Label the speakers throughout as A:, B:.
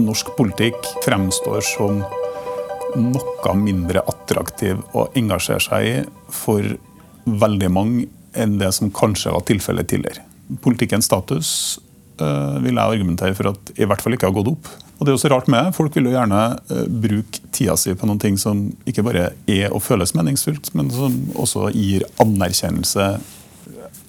A: norsk politikk fremstår som noe mindre attraktiv å engasjere seg i for veldig mange enn det som kanskje var tilfellet tidligere. Politikkens status øh, vil jeg argumentere for at i hvert fall ikke har gått opp. Og det er jo så rart med Folk vil jo gjerne øh, bruke tida si på noen ting som ikke bare er og føles meningsfullt, men som også gir anerkjennelse.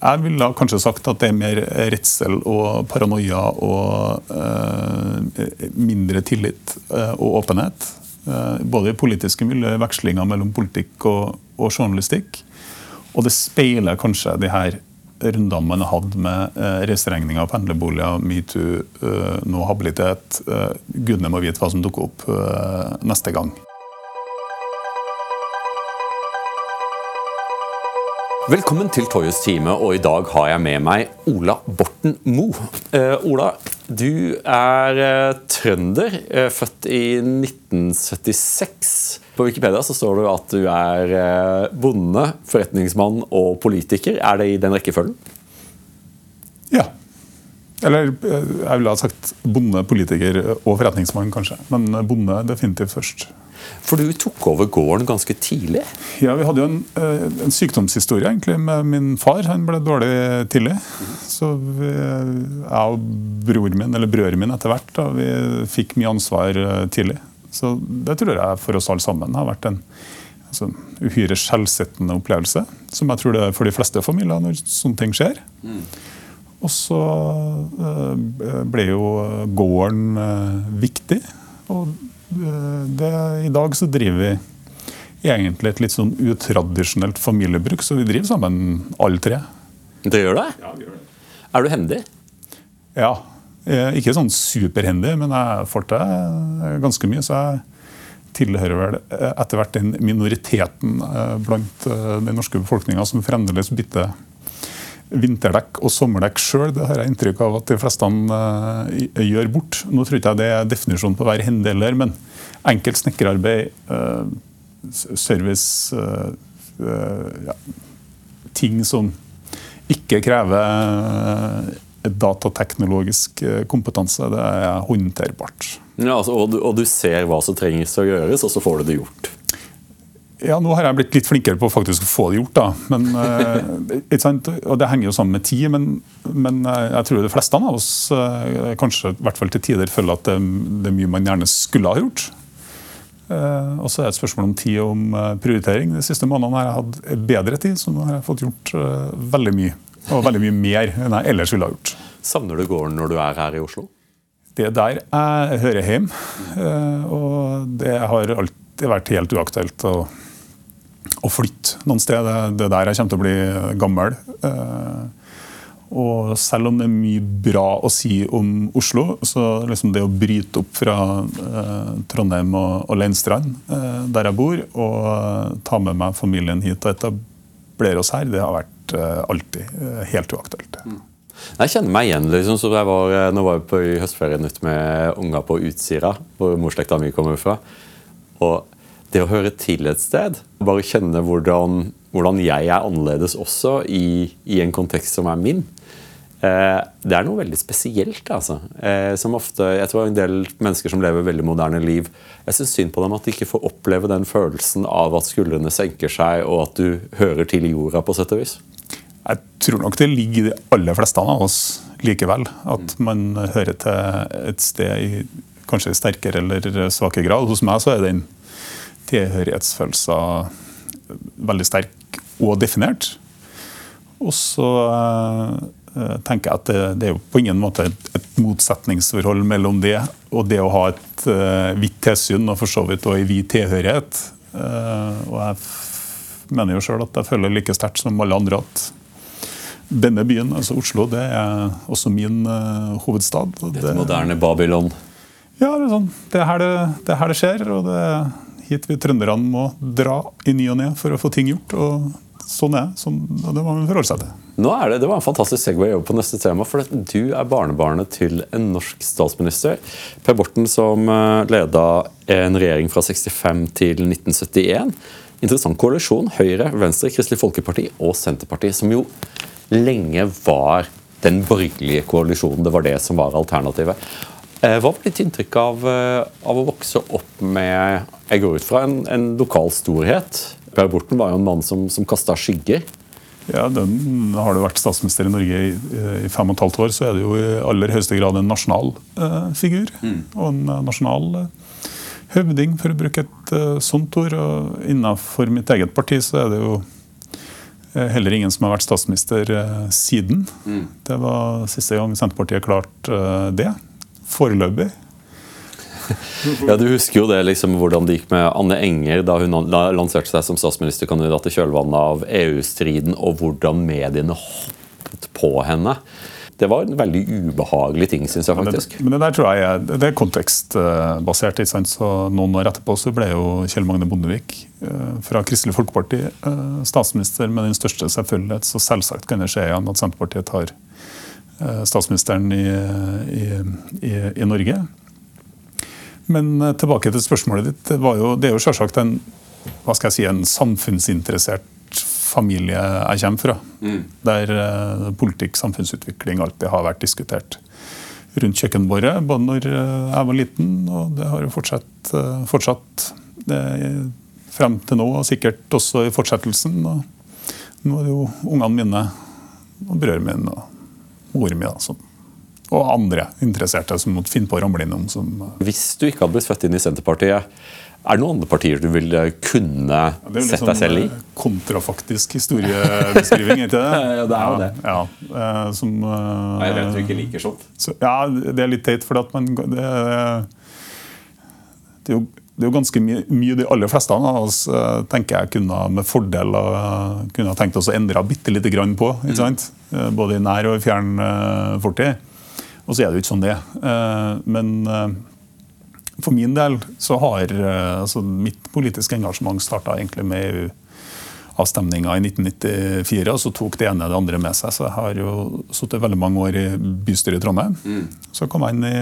A: Jeg ville kanskje sagt at det er mer redsel og paranoia og eh, mindre tillit og åpenhet. Både i politiske miljø, vekslinger mellom politikk og, og journalistikk. Og det speiler kanskje de her rundene man har hatt med eh, reiseregninger, pendlerboliger, metoo, eh, nå habilitet. Eh, gudene må vite hva som dukker opp eh, neste gang.
B: Velkommen til Toyes time, og i dag har jeg med meg Ola Borten Moe. Uh, Ola, du er uh, trønder, uh, født i 1976. På Wikipedia så står det at du er bonde, forretningsmann og politiker. Er det i den rekkefølgen?
A: Ja. Eller jeg ville ha sagt bonde, politiker og forretningsmann, kanskje. Men bonde definitivt først.
B: For du tok over gården ganske tidlig?
A: Ja, Vi hadde jo en, eh, en sykdomshistorie egentlig med min far. Han ble dårlig tidlig. Så vi, jeg og broren min, eller brødrene min etter hvert, da, vi fikk mye ansvar tidlig. Så det tror jeg for oss alle sammen har vært en altså, uhyre skjellsettende opplevelse. Som jeg tror det er for de fleste familier når sånne ting skjer. Mm. Og så uh, ble jo gården viktig. Og det, i dag så driver vi egentlig et litt sånn utradisjonelt familiebruk, så vi driver sammen alle tre.
B: Det gjør det?
A: Ja, vi gjør det.
B: Er du hendig?
A: Ja, Eh, ikke sånn superhendig, men jeg får til eh, ganske mye. Så jeg tilhører vel eh, etter hvert den minoriteten blant den norske befolkninga som fremdeles bytter vinterdekk og sommerdekk sjøl. Det har jeg inntrykk av at de fleste gjør bort. Nå tror ikke jeg det er definisjonen på hver hendeler, men enkelt snekkerarbeid, service ja, Ting som ikke krever datateknologisk eh, kompetanse. Det er håndterbart.
B: Ja, altså, og, du, og, du, ser hva som trengs å gjøres, og så får du det gjort?
A: Ja, nå har jeg blitt litt flinkere på faktisk å få det gjort. da. Men, eh, og Det henger jo sammen med tid, men, men, eh, jeg tror de fleste av oss kanskje i hvert fall til tider føler at det, det, er mye man gjerne skulle ha gjort. Og så er det et spørsmål om tid og om prioritering. De siste månedene har jeg hatt bedre tid, så nå har jeg fått gjort veldig mye. Og veldig mye mer enn jeg ellers ville ha gjort.
B: Savner du gården når du er her i Oslo?
A: Det er der jeg hører hjemme. Eh, og det har alltid vært helt uaktuelt å, å flytte noen sted. Det er der jeg kommer til å bli gammel. Eh, og selv om det er mye bra å si om Oslo, så liksom det å bryte opp fra eh, Trondheim og, og Leinstrand, der jeg bor, og ta med meg familien hit og etablere oss her, det har vært Eh, alltid eh, helt uaktuelt. Mm.
B: Jeg kjenner meg igjen. liksom, så jeg var, eh, Nå var jeg på høstferien ute med unger på Utsira, hvor morsslekta mi kommer fra. Og det å høre til et sted, bare kjenne hvordan, hvordan jeg er annerledes også i, i en kontekst som er min, Eh, det er noe veldig spesielt. altså. Eh, som ofte, jeg tror En del mennesker som lever veldig moderne liv, jeg syns synd på dem at de ikke får oppleve den følelsen av at skuldrene senker seg, og at du hører til jorda, på sett og vis.
A: Jeg tror nok det ligger i de aller fleste av oss likevel. At man hører til et sted i kanskje sterkere eller svakere grad. Hos meg så er den tilhørighetsfølelsen veldig sterk og definert. Og så Eh, tenker jeg at det, det, er jo på ingen måte et, et, motsetningsforhold mellom det og det å ha et uh, hvitt tilsyn, og for så vidt også en hvit tilhørighet. Uh, og jeg mener jo sjøl at jeg føler like sterkt som alle andre at denne byen, altså Oslo, det er også min uh, hovedstad.
B: Dette det, moderne Babylon?
A: Ja, det er, sånn. det, er her det, det er her det skjer. og det hit vi trønderne må dra i ny og ne for å få ting gjort. og sånn er sånn, det. må man forholde.
B: Nå er det, det var en fantastisk segway over på neste tema. for Du er barnebarnet til en norsk statsminister. Per Borten som eh, leda en regjering fra 65 til 1971. Interessant koalisjon. Høyre, Venstre, Kristelig Folkeparti og Senterpartiet. Som jo lenge var den borgerlige koalisjonen. Det var det som var alternativet. Eh, hva var ditt inntrykk av, eh, av, å vokse opp med Jeg går ut fra en, en lokal storhet. Per Borten var jo en mann som, som kasta skygger.
A: Ja, den, Har du vært statsminister i Norge i, i fem og et halvt år, så er det jo i aller høyeste grad en nasjonal eh, figur. Mm. Og en uh, nasjonal eh, høvding, for å bruke et eh, sånt ord. Og innenfor mitt eget parti så er det jo heller ingen som har vært statsminister siden. Mm. Det var siste gang Senterpartiet klarte det foreløpig.
B: Ja, Du husker jo det liksom, hvordan det gikk med Anne Enger da hun lanserte seg som statsministerkandidat i kjølvannet av EU-striden, og hvordan mediene hoppet på henne. Det var en veldig ubehagelig ting, syns jeg faktisk.
A: Men det, men det, der tror jeg er, det er kontekstbasert. ikke sant? Så Noen år etterpå så ble jo Kjell Magne Bondevik eh, fra Kristelig Folkeparti eh, statsminister med den største selvfølgelighet. Så selvsagt kan det skje igjen at Senterpartiet tar statsministeren i, i, i, i, Norge. Men eh, tilbake til spørsmålet ditt. Det, jo, det er jo selvsagt en, hva skal jeg si, en samfunnsinteressert familie jeg kommer fra. Mm. Der uh, politikk, samfunnsutvikling alltid har vært diskutert rundt kjøkkenbordet. Både når jeg var liten, og det har jo fortsatt, fortsatt det, frem til nå, og sikkert også i fortsettelsen. Og nå er det jo ungene mine og brødrene mine og moren min. Altså. Og andre interesserte som måtte finne på å ramle innom. Som,
B: eh, Hvis du ikke hadde blitt født inn i Senterpartiet, er det noen andre partier du ville kunne ja, sett deg sånn, selv i?
A: Det er Eh, kontrafaktisk historiebeskriving, ikke det?
B: ja, det er jo det.
A: Ja, ja. som,
B: jeg vet du ikke liker sånt.
A: Så, ja, det er litt teit, for at man det, det, er jo, det er jo ganske mye, mye de aller fleste av oss tenker jeg kunne med fordel kunne tenkt oss å endre bitte lite grann på. ikke mm. sant? Mm. Både i nær og i fjern fortid. Og så er det jo ikke sånn det er. Men for min del så har eh, altså mitt politiske engasjement starta egentlig med EU-avstemninga i 1994, og så tok det ene det andre med seg. Så jeg har jo sittet veldig mange år i bystyret i Trondheim. Mm. Så kom jeg inn, i,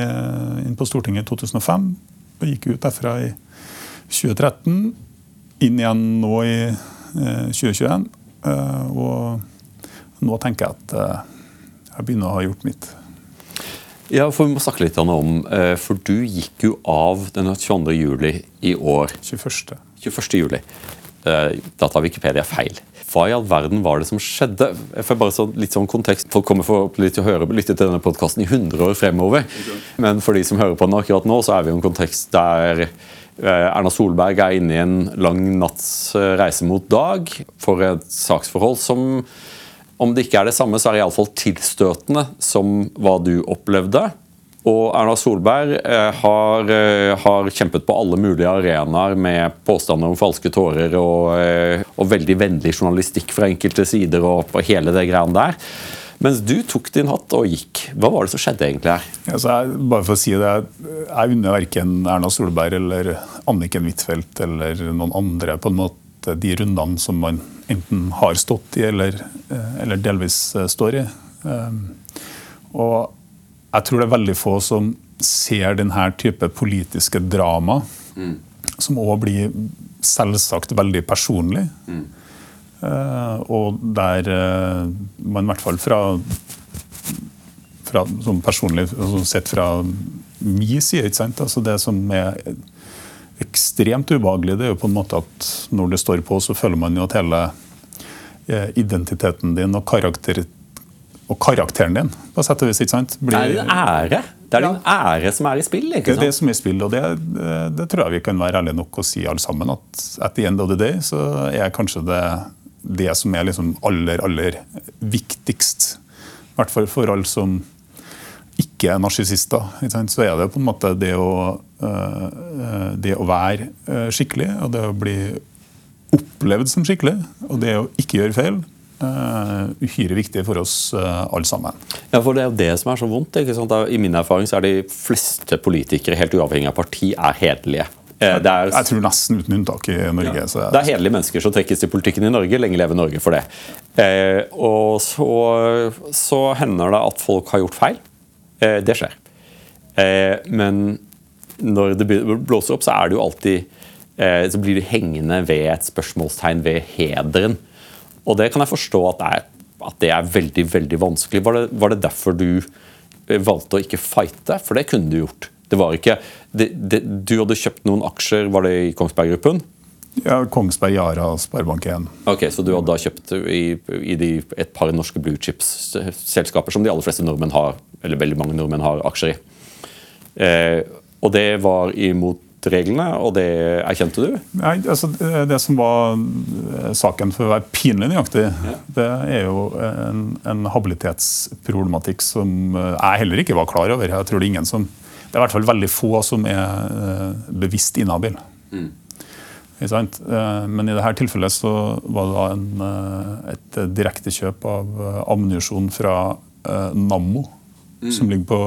A: inn, på Stortinget i 2005 og gikk ut derfra i 2013. Inn igjen nå i eh, 2021. Eh, og nå tenker jeg at eh, jeg begynner å ha gjort mitt.
B: Ja, for Vi må snakke litt om, eh, for du gikk jo av den 22. juli i år.
A: 21.
B: 21. juli. Eh, da tar Wikipedia feil. Hva i all verden var det som skjedde? Jeg får bare så, litt sånn kontekst. Folk kommer forhåpentlig til å høre, lytte til denne podkasten i 100 år fremover. Men for de som hører på den akkurat nå, så er vi i en kontekst der eh, Erna Solberg er inne i en lang natts reise mot dag for et saksforhold som om det ikke er det samme, så er det iallfall tilstøtende som hva du opplevde. Og Erna Solberg eh, har, eh, har, kjempet på alle mulige arenaer med påstander om falske tårer og, eh, og, veldig vennlig journalistikk fra enkelte sider og, på hele det greiene der. Mens du tok din hatt og gikk. Hva var det som skjedde egentlig her?
A: Altså, jeg, bare for å si det, jeg unner verken Erna Solberg eller Anniken Huitfeldt eller noen andre på en måte de rundene som man enten har stått i eller, eller delvis står i. Eh, og jeg tror det er veldig få som ser denne type politiske drama, mm. som òg blir selvsagt veldig personlig. Mm. og der man i hvert fall fra, fra som personlig altså sett fra min side, ikke sant? Altså det som er ekstremt ubehagelig, det er jo på en måte at når det står på, så føler man jo at hele eh, identiteten din og, karakter, og karakteren din på sett og vis ikke sant?
B: Blir, det er en ære. Det er din ære som er i spill. ikke
A: sant? Det er det som er i spill, og det, det, tror jeg vi kan være ærlige nok å si alle sammen. At at the end of the day så er kanskje det det som er liksom aller, aller viktigst. I hvert fall for alle som ikke er narsissister. Så er det på en måte det å, eh, det å være eh, skikkelig, og det å bli opplevd som skikkelig, og det å ikke gjøre feil, uh, uhyre viktig for oss uh, alle sammen.
B: Ja, for Det er jo det som er så vondt. ikke sant? I min erfaring så er de fleste politikere, helt uavhengig av parti, er hederlige.
A: Er, jeg tror nesten uten unntak i Norge. Ja.
B: Jeg, det er hederlige mennesker som trekkes til politikken i Norge. Lenge leve Norge for det. Eh, og så, så hender det at folk har gjort feil. Eh, det skjer. Eh, men når det blåser opp, så er det jo alltid eh, Så blir det hengende ved et spørsmålstegn ved hederen. Og det kan jeg forstå at er, at det er veldig, veldig vanskelig. Var det, var det derfor du valgte å ikke fighte? For det kunne du gjort. Det var ikke, det, det, du hadde kjøpt noen aksjer, var det i Kongsberg Gruppen?
A: Ja, Kongsberg Yara Sparebank1.
B: Ok, Så du hadde da kjøpt i, i de, et par norske blue chips-selskaper som de aller fleste nordmenn har, eller veldig mange nordmenn har aksjer i. Eh, og det var imot reglene, og det erkjente du?
A: Nei, altså Det som var eh, saken for å være pinlig nøyaktig, ja. det er jo en, en, habilitetsproblematikk som eh, jeg heller ikke var klar over. Jeg tror Det er ingen som, det er i hvert fall veldig få som er eh, bevisst inhabil. Mm. Men i dette tilfellet så var det en, et direktekjøp av ammunisjon fra Nammo, mm. som ligger på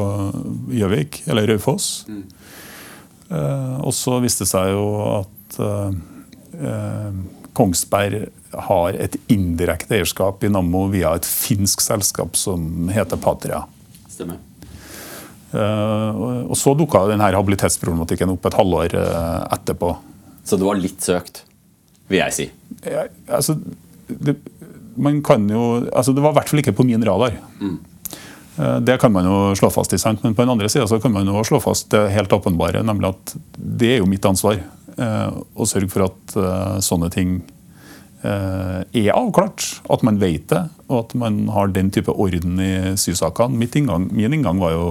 A: Gjøvik, eller Raufoss. Mm. Eh, og så viste det seg jo at eh, eh, Kongsberg har et indirekte eierskap i Nammo via et finsk selskap som heter Patria.
B: Stemmer.
A: og så dukka denne habilitetsproblematikken opp et halvår etterpå.
B: Så det var litt søkt, vil jeg si?
A: Ja, altså, det, man kan jo, altså det var i hvert fall ikke på min radar. Mm. Eh, det kan man jo slå fast, i sant? men på den andre sida kan man jo slå fast det helt åpenbare, nemlig at det er jo mitt ansvar eh, å sørge for at eh, sånne ting er avklart. At man vet det, og at man har den type orden i sysakene. Min inngang var jo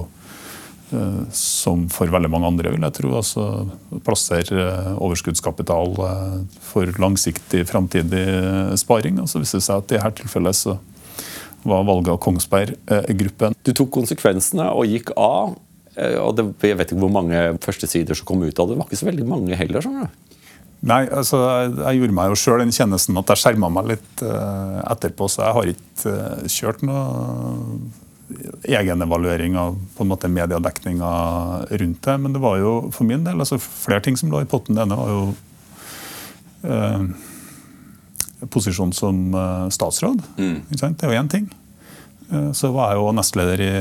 A: som for veldig mange andre, vil jeg tro. altså Plassere overskuddskapital for langsiktig framtidig sparing. og så viser det seg at i dette tilfellet så var valget av Kongsberg-gruppen.
B: Du tok konsekvensene og gikk av. Eh, og det, Jeg vet ikke hvor mange førstesider som kom ut av det. Det var ikke så veldig mange heller. sånn det.
A: Nei, altså, jeg, jeg gjorde meg jo sjøl den kjennelsen at jeg skjerma meg litt uh, etterpå. Så jeg har ikke uh, kjørt noe egenevaluering av på en måte mediedekninga rundt det. Men det var jo for min del altså, flere ting som lå i potten. Det ene var jo uh, posisjon som eh, statsråd. Mm. Det er jo én ting. Eh, så var jeg jo nestleder i,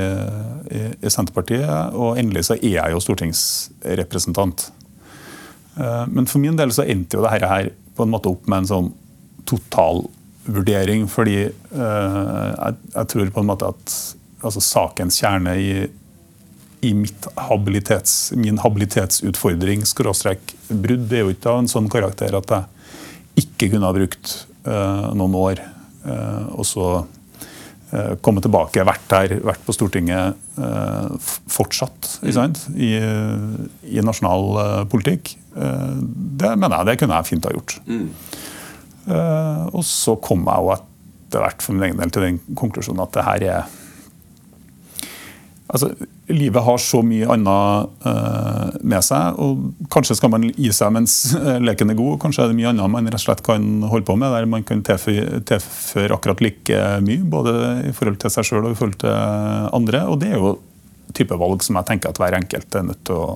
A: i, i, Senterpartiet, og endelig så er jeg jo stortingsrepresentant. Eh, men for min del så endte jo dette her på en måte opp med en sånn totalvurdering, fordi jeg, jeg tror på en måte at altså sakens kjerne i, i habilitets, min habilitetsutfordring, skråstrek brudd, det er jo ikke av en sånn karakter at jeg ikke kunne ha brukt noen år. Eh, og så eh, komme tilbake, vært her, vært på Stortinget fortsatt mm. I, i, nasjonal politikk. Det mener jeg det kunne jeg fint ha gjort. Mm. Og så kom jeg jo etter hvert for min egen del til den konklusjonen at det her er altså, livet har så mye annet uh, med seg. og Kanskje skal man gi seg mens eh, leken er god. Kanskje er det mye annet man rett og slett kan holde på med, der man kan tilføre, tilføre akkurat like mye. Både i forhold til seg sjøl og i forhold til andre. og Det er jo type valg som jeg tenker at hver enkelt er nødt til å.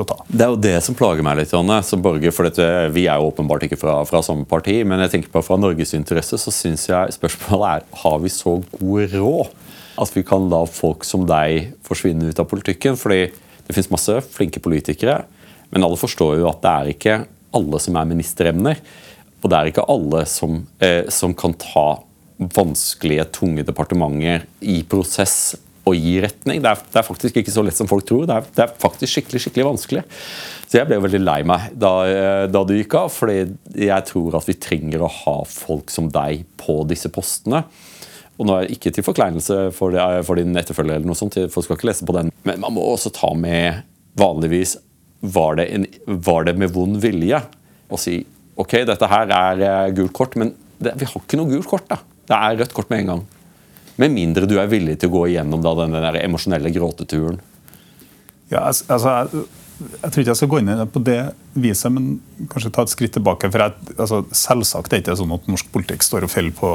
B: Det er jo det som plager meg litt, Janne, som borger. for dette, Vi er jo åpenbart ikke fra, fra samme parti, men jeg tenker på fra Norges interesse så syns jeg spørsmålet er har vi så god råd at vi kan la folk som deg forsvinne ut av politikken. fordi det finnes masse flinke politikere, men alle forstår jo at det er ikke alle som er ministeremner. Og det er ikke alle som, eh, som kan ta vanskelige, tunge departementer i prosess og gi retning. Det er, det er, faktisk ikke så lett som folk tror. Det er, det er, faktisk skikkelig skikkelig vanskelig. Så jeg ble veldig lei meg da, eh, da, du gikk av, fordi jeg tror at vi trenger å ha folk som deg på disse postene. Og nå er det ikke til forkleinelse for, det, for, din etterfølger, eller noe sånt, folk skal ikke lese på den. Men man må også ta med vanligvis var det, en, var det med vond vilje å si ok, dette her er eh, gult kort, men det, vi har ikke noe gult kort. da. Det er rødt kort med en gang. Med mindre du er villig til å gå igjennom da, den der emosjonelle gråteturen.
A: Ja, altså, jeg, jeg, tror ikke jeg skal gå inn i det på det viset, men kanskje ta et skritt tilbake. for jeg, altså, Selvsagt er det ikke sånn at norsk politikk står og faller på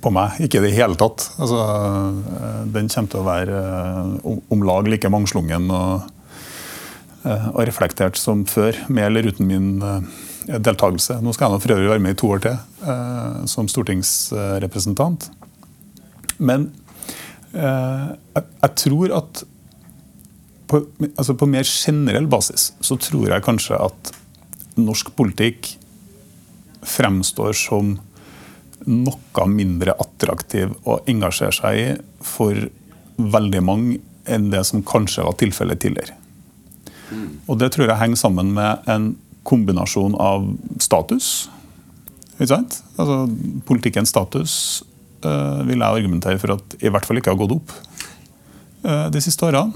A: på meg. Ikke i det hele tatt. Altså, eh, den kommer til å være eh, om lag like mangslungen og, eh, og, reflektert som før, med eller uten min deltakelse. Nå skal jeg for øvrig være med i to år til som stortingsrepresentant. Men jeg tror at på, altså på mer generell basis så tror jeg kanskje at norsk politikk fremstår som noe mindre attraktiv å engasjere seg i for veldig mange enn det som kanskje var tilfellet tidligere. Og det tror jeg henger sammen med en kombinasjon av status. Altså, politikkens status øh, vil jeg argumentere for at i hvert fall ikke har gått opp øh, de siste årene.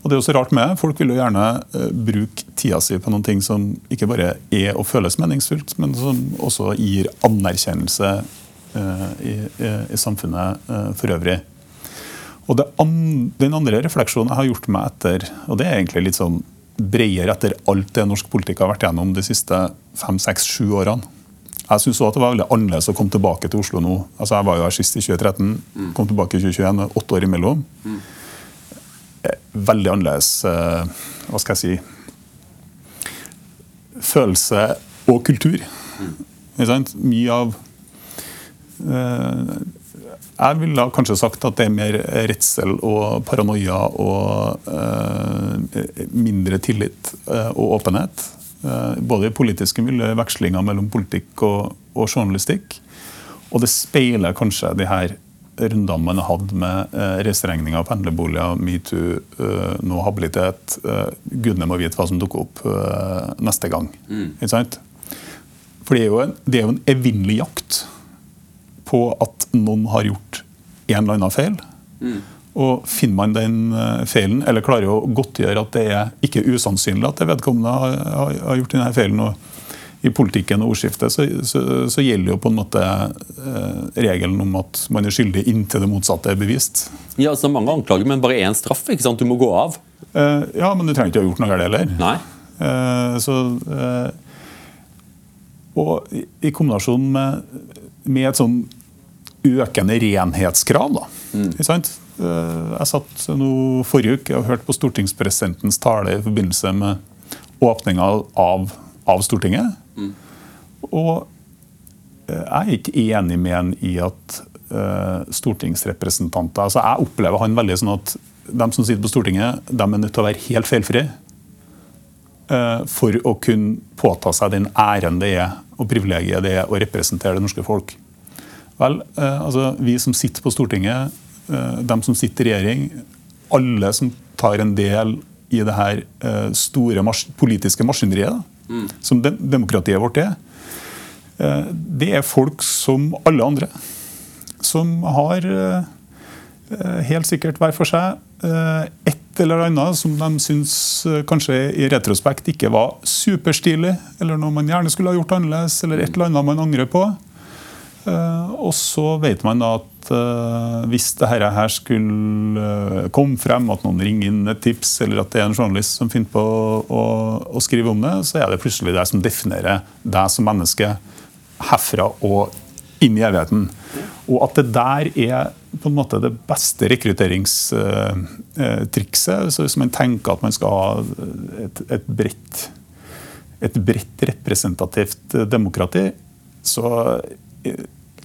A: Og det er også rart med, Folk vil jo gjerne uh, bruke tida si på noen ting som ikke bare er og føles meningsfullt, men som også gir anerkjennelse i, i, i, samfunnet for øvrig. Og an, Den andre refleksjonen jeg har gjort meg etter, og det er egentlig litt sånn bredere etter alt det norsk politikk har vært gjennom de siste fem, seks, sju årene. Jeg syns det var veldig annerledes å komme tilbake til Oslo nå. Altså Jeg var jo her sist i 2013, mm. kom tilbake i 2021, åtte år imellom. Mm. Veldig annerledes eh, Hva skal jeg si Følelse og kultur. Mm. Mye av eh, jeg ville kanskje sagt at det er mer redsel og paranoia og uh, mindre tillit og åpenhet. Både i politiske miljø, vekslinger mellom politikk og, og, journalistikk. Og det speiler kanskje de her rundene man har hatt med uh, reiseregninger, pendlerboliger, metoo, uh, nå habilitet. Uh, Gudene må vite hva som dukker opp neste gang. Mm. Ikke sant? For det er jo en, det er jo en evinnelig jakt på at noen har gjort en eller annen feil. Mm. Og Finner man den eh, feilen, eller klarer å godtgjøre at det er ikke usannsynlig at det vedkommende har, har, har gjort denne feilen, og i politikken og ordskiftet så, så, så, gjelder jo på en måte eh, regelen om at man er skyldig inntil det motsatte er bevist.
B: Ja, altså Mange anklager, men bare én straff. ikke sant? Du må gå av.
A: Eh, ja, men du trenger ikke å ha gjort noe galt heller.
B: Nei.
A: Eh, så, eh, og i, i kombinasjon med, med et sånn økende renhetskrav. Da. Mm. Eh, jeg satt nå forrige uke og hørte på stortingspresidentens tale i forbindelse med åpninga av, av, Stortinget. Mm. Og eh, jeg er ikke enig med han i at uh, stortingsrepresentanter altså Jeg opplever han veldig sånn at de som sitter på Stortinget, de er nødt til å være helt feilfrie uh, for å kunne påta seg den æren det er og privilegiet det er å representere det norske folk. Vel, eh, altså, Vi som sitter på Stortinget, eh, de som sitter i regjering, alle som tar en del i det her eh, store mas politiske maskineriet, mm. som de demokratiet vårt er, det er folk som alle andre. Som har helt sikkert hver for seg et eller annet som de syns kanskje i retrospekt ikke var superstilig, eller noe man gjerne skulle ha gjort annerledes, eller et eller annet man angrer på. Eh, og så vet man da at uh, hvis dette her skulle uh, komme frem, at noen ringer inn et tips, eller at det er en journalist som finner på å, å, skrive om det, så er det plutselig det som definerer deg som menneske herfra og inn i evigheten. Og at det der er på en måte det beste rekrutteringstrikset. Så hvis man tenker at man skal ha et, et bredt et bredt representativt demokrati, så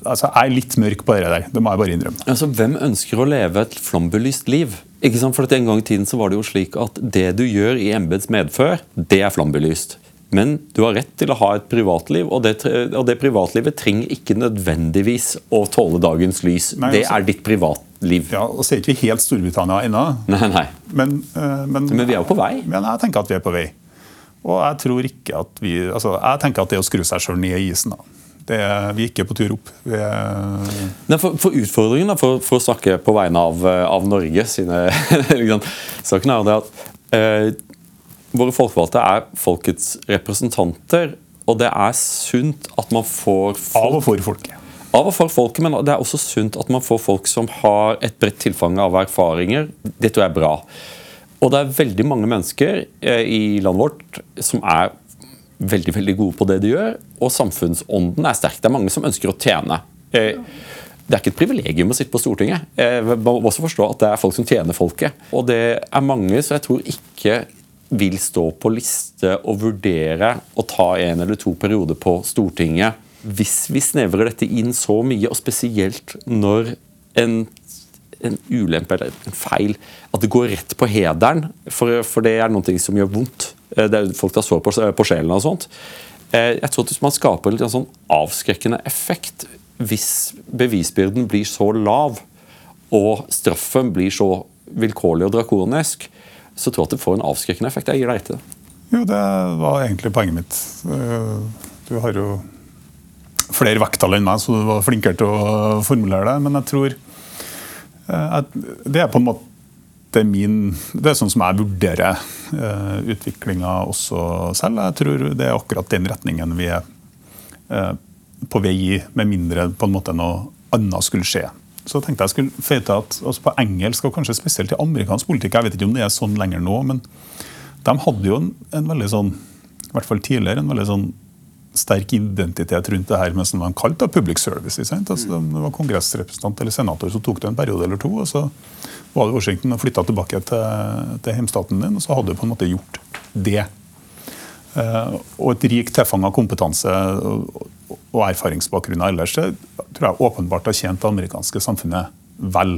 A: altså, er litt mørk på det der. Det må jeg bare innrømme.
B: Altså, hvem ønsker å leve et flambelyst liv? Ikke sant? For En gang i tiden så var det jo slik at det du gjør i embets medfør, det er flambelyst. Men du har rett til å ha et privatliv, og det, og det privatlivet trenger ikke nødvendigvis å tåle dagens lys. Nei, det altså, er ditt privatliv.
A: Ja, og Så er ikke vi helt Storbritannia ennå.
B: Nei, nei.
A: Men, uh, men,
B: men, vi er jo på vei.
A: Men jeg tenker at vi er på vei. Og jeg tror ikke at vi, altså, jeg tenker at det å skru seg sjøl ned i isen da. Er, vi er ikke på tur opp.
B: Nei, for, for, utfordringen, da, for, for, å snakke på vegne av, av Norge sine liksom, Saken er det at eh, våre folkevalgte er folkets representanter. Og det er sunt at man får
A: folk, Av og for folket.
B: Av og for folket, men det er også sunt at man får folk som har et bredt tilfang av erfaringer. Det tror jeg er bra. Og det er veldig mange mennesker eh, i landet vårt som er veldig veldig gode på det de gjør, og samfunnsånden er sterk. Det er mange som ønsker å tjene. Eh, det er ikke et privilegium å sitte på Stortinget. Eh, man må også forstå at det er folk som tjener folket. Og det er mange som jeg tror ikke vil stå på liste og vurdere å ta en eller to perioder på Stortinget hvis vi snevrer dette inn så mye, og spesielt når en, en ulempe eller en feil At det går rett på hederen, for, for det er noe som gjør vondt. Eh, det er folk tar sår på, på sjelen og sånt. Eh, jeg tror at man skaper en sånn avskrekkende effekt hvis bevisbyrden blir så lav og straffen blir så vilkårlig og drakonisk, så tror jeg at det får en avskrekkende effekt. Jeg gir deg etter.
A: Jo, det var egentlig poenget mitt. Eh, du har jo flere vekttall enn meg, så du var flinkere til å formulere det. Men jeg tror eh, at det er på en måte min Det er sånn som jeg vurderer uh, utviklinga også selv. Jeg tror det er akkurat den retningen vi er på vei i, med mindre på en måte noe annet skulle skje. Så tenkte jeg skulle føye til at altså På engelsk, og kanskje spesielt i amerikansk politikk, jeg vet ikke om det er sånn lenger nå, men de hadde jo en, en veldig sånn, i hvert fall tidligere, en veldig sånn sterk identitet rundt det her med som man kalte public service. Altså, det var kongressrepresentant eller senator, så tok det en periode eller to. og Så var i Washington og flytta tilbake til, til hjemstaten din, og så hadde du på en måte gjort det. Uh, og et rikt tilfang av kompetanse og, erfaringsbakgrunner ellers det tror jeg åpenbart har tjent det amerikanske samfunnet vel.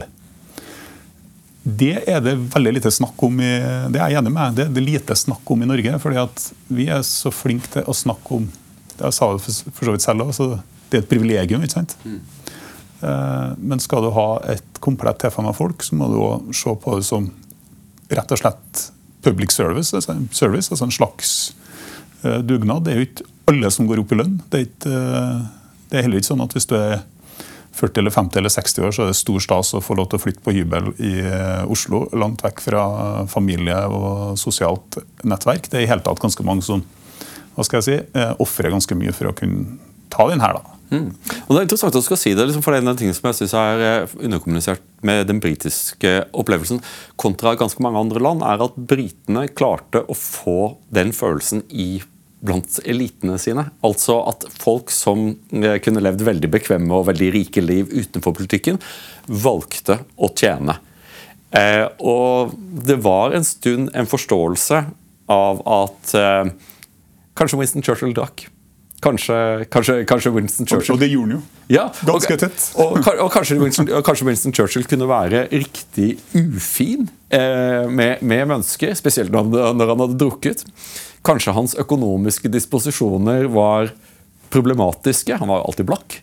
A: Det er det veldig lite snakk om i, det er jeg enig med. Det er det lite snakk om i Norge. fordi at vi er så flinke til å snakke om det sa det for så vidt selv også, Det er et privilegium. ikke sant? Mm. Men skal du ha et komplett tilfang av folk, så må du òg se på det som rett og slett public service. Altså, service, altså en slags eh, dugnad. Det er jo ikke alle som går opp i lønn. Det er, ikke, eh, det er heller ikke sånn at hvis du er 40 eller 50 eller 60 år, så er det stor stas å få lov til å flytte på hybel i Oslo. Langt vekk fra familie og sosialt nettverk. Det er i hele tatt ganske mange som hva skal jeg si, ofrer ganske mye for å kunne ta den her. da.
B: Mm. Og Det er interessant at du skal si det, liksom, for det er en av tingene som jeg synes er eh, underkommunisert med den britiske opplevelsen kontra ganske mange andre land, er at britene klarte å få den følelsen i blant elitene sine. Altså at folk som eh, kunne levd veldig bekvemme og veldig rike liv utenfor politikken, valgte å tjene. Eh, og det var en stund en forståelse av at eh, Kanskje Winston Churchill drakk. Kanskje, kanskje, kanskje, Winston Churchill
A: Og det gjorde han jo.
B: Ja,
A: tett.
B: Og, og, og, kanskje Winston, og, kanskje Winston, Churchill kunne være riktig ufin eh, med, med, mennesker, spesielt når, når, han hadde drukket. Kanskje hans økonomiske disposisjoner var problematiske. Han var alltid blakk.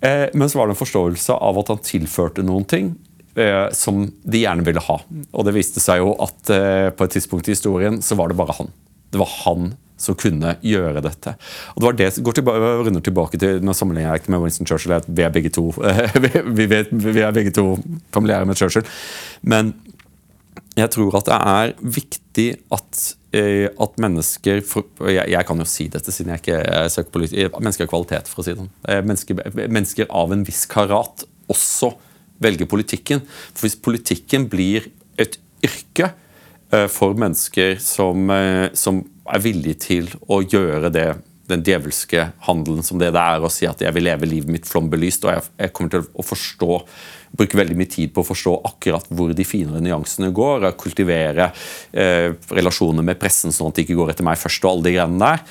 B: Eh, men så var det en forståelse av at han tilførte noen ting eh, som de gjerne ville ha. Og det viste seg jo at eh, på et tidspunkt i historien så var det bare han. Det var han som kunne gjøre dette. Og det var det går tilbake, runder tilbake til Nå sammenligner jeg ikke med Winston Churchill, vi er begge to vi, vet, vi er begge to familiære med Churchill. Men jeg tror at det er viktig at, eh, at mennesker jeg, kan jo si dette siden jeg ikke søker på Mennesker har kvalitet, for å si det sånn. Eh, mennesker, mennesker av en viss karat også velger politikken. For hvis politikken blir et yrke eh, for mennesker som, som er villig til å gjøre det, den djevelske handelen som det det er å si at jeg vil leve livet mitt flombelyst, og jeg, jeg, kommer til å forstå bruke veldig mye tid på å forstå akkurat hvor de finere nyansene går. og Kultivere eh, relasjoner med pressen sånn at de ikke går etter meg først. og alle de greiene der,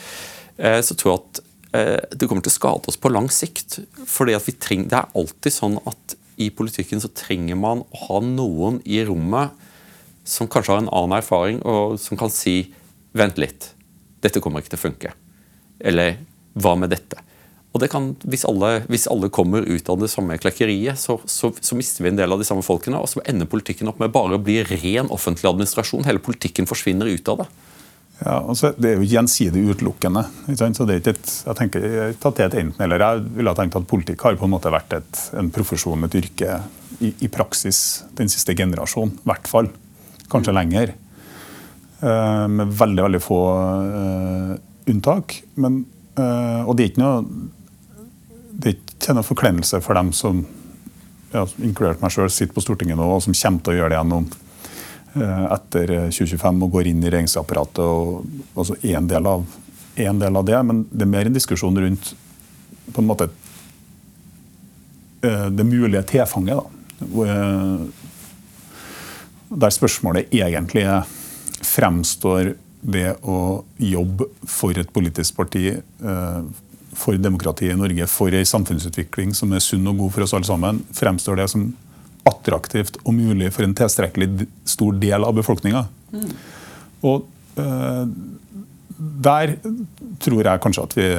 B: eh, Så tror jeg at eh, det kommer til å skade oss på lang sikt. fordi at vi trenger, Det er alltid sånn at i politikken så trenger man å ha noen i rommet som kanskje har en annen erfaring, og som kan si Vent litt. Dette kommer ikke til å funke. Eller hva med dette? Og det kan, hvis alle, hvis alle kommer ut av det samme klekkeriet, så, så, så, mister vi en del av de samme folkene. Og så ender politikken opp med bare å bli ren offentlig administrasjon. Hele politikken forsvinner ut av det.
A: Ja, altså, Det er jo gjensidig utelukkende. så det er ikke et, jeg tenker ikke at det er et enten eller. Jeg ville tenkt at Politikk har på en måte vært et, en profesjon, et yrke, i, i praksis den siste generasjonen. I hvert fall. Kanskje lenger. Eh, med veldig veldig få uh, unntak. Men, uh, og det er ikke noe det er ikke noe forkleinelse for dem som, ja, inkludert meg sjøl, sitter på Stortinget nå, og som kommer til å gjøre det gjennom etter 2025 og går inn i regjeringsapparatet. og altså en del, av, en del av det, Men det er mer en diskusjon rundt på en måte det mulige tilfanget. da, Der spørsmålet egentlig er fremstår det å jobbe for et politisk parti, eh, for demokratiet i Norge, for en samfunnsutvikling som er sunn og god for oss alle sammen, fremstår det som attraktivt og mulig for en tilstrekkelig stor del av befolkninga. Mm. Og uh, der tror jeg kanskje at vi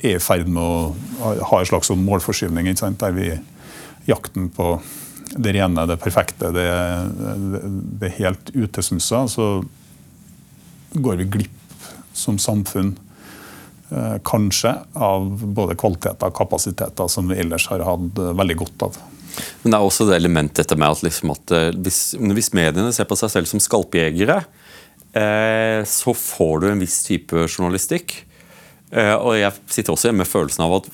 A: er i ferd med å ha en slags sånn målforskyvning. Der vi jakten på det rene, det perfekte, det, det, det helt utesmussa, så går vi glipp som samfunn eh, kanskje av både kvaliteter og kapasiteter som vi ellers har hatt eh, veldig godt av.
B: Men det er også det elementet dette med at, liksom at eh, hvis, hvis, mediene ser på seg selv som skalpjegere, eh, så får du en viss type journalistikk. Eh, og jeg sitter også hjemme med følelsen av at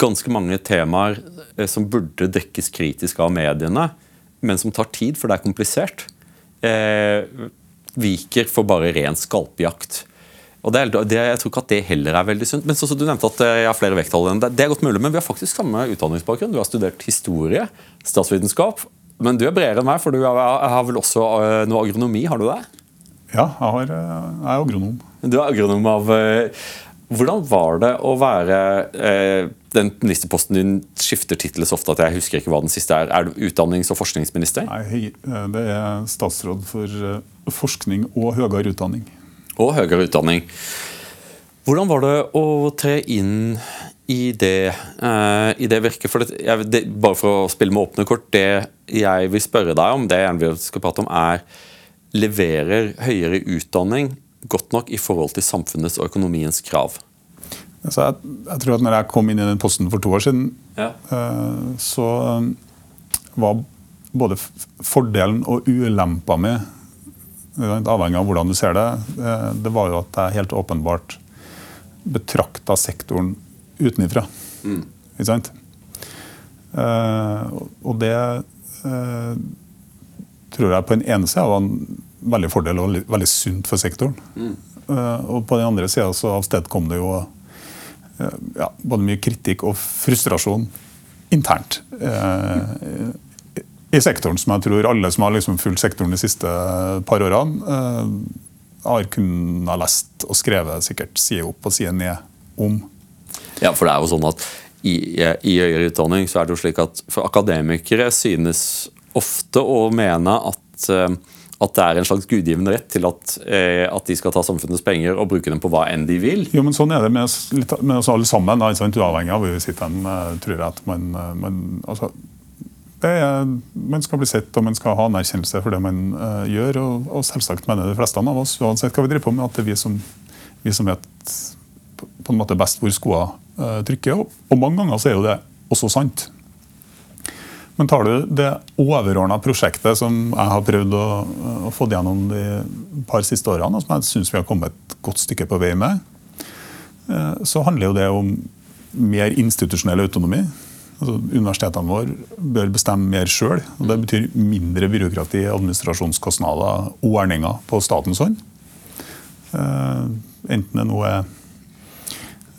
B: ganske mange temaer eh, som burde dekkes kritisk av mediene, men som tar tid, for det er komplisert, eh, viker for bare ren skalpjakt. Og det, det, Jeg tror ikke at det heller er veldig sunt. Men så, så Du nevnte at eh, jeg har flere vekttall enn det. Det er godt mulig, men vi har faktisk samme utdanningsbakgrunn. Du har studert historie, statsvitenskap. Men du er bredere enn meg, for du har, har vel også noe agronomi? Har du det?
A: Ja, jeg, har, jeg er agronom.
B: Du er agronom av hvordan var det å være eh, Den ministerposten din skifter tittel så ofte at jeg husker ikke hva den siste er. Er du utdannings- og forskningsminister?
A: Nei, det er statsråd for eh, forskning og høyere utdanning.
B: Og høyere utdanning. Hvordan var det å tre inn i det, uh, i det virket? For det, jeg, det, bare for å spille med åpne kort, det jeg vil spørre deg om, det jeg gjerne skal prate om, er leverer høyere utdanning godt nok i forhold til samfunnets og økonomiens krav?
A: Altså, jeg, jeg, tror at når jeg kom inn i den posten for to år siden, ja. uh, så um, var både fordelen og ulempa mi, avhengig av hvordan du ser det, uh, det var jo at jeg helt åpenbart betrakta sektoren utenifra. Mm. Ikke sant? Uh, og det tror jeg på den ene sida var en veldig fordel og veldig sunt for sektoren. Mm. og på den andre sida så avstedkom det jo ja, både mye kritikk og frustrasjon internt eh, i sektoren, som jeg tror alle som har liksom fulgt sektoren de siste par årene, har kunnet lest og skrevet sikkert side opp og side ned om.
B: Ja, for det er jo sånn at i, i høyere utdanning så er det jo slik at for akademikere synes ofte å mene at at det er en slags gudgiven rett til at, eh, at, de skal ta samfunnets penger og bruke dem på hva enn de vil.
A: Jo, men Sånn er det med oss, med oss alle sammen, da, uavhengig av hvor vi sitter hen. Eh, tror jeg at man, eh, man altså, er, man skal bli sett og man skal ha anerkjennelse for det man uh, gjør. Og, og, selvsagt mener de fleste av oss, uansett hva vi driver på med, at det er vi som, vi som vet på en måte best hvor skoene uh, trykker. Og, og mange ganger så er jo det også sant. Men tar du det overordna prosjektet som jeg har prøvd å, å få gjennom de par siste årene, og som jeg syns vi har kommet et godt stykke på vei med, eh, så handler jo det om mer institusjonell autonomi. Altså, universitetene våre bør bestemme mer sjøl. Det betyr mindre byråkrati, administrasjonskostnader, ordninger på statens hånd. Eh, enten det nå er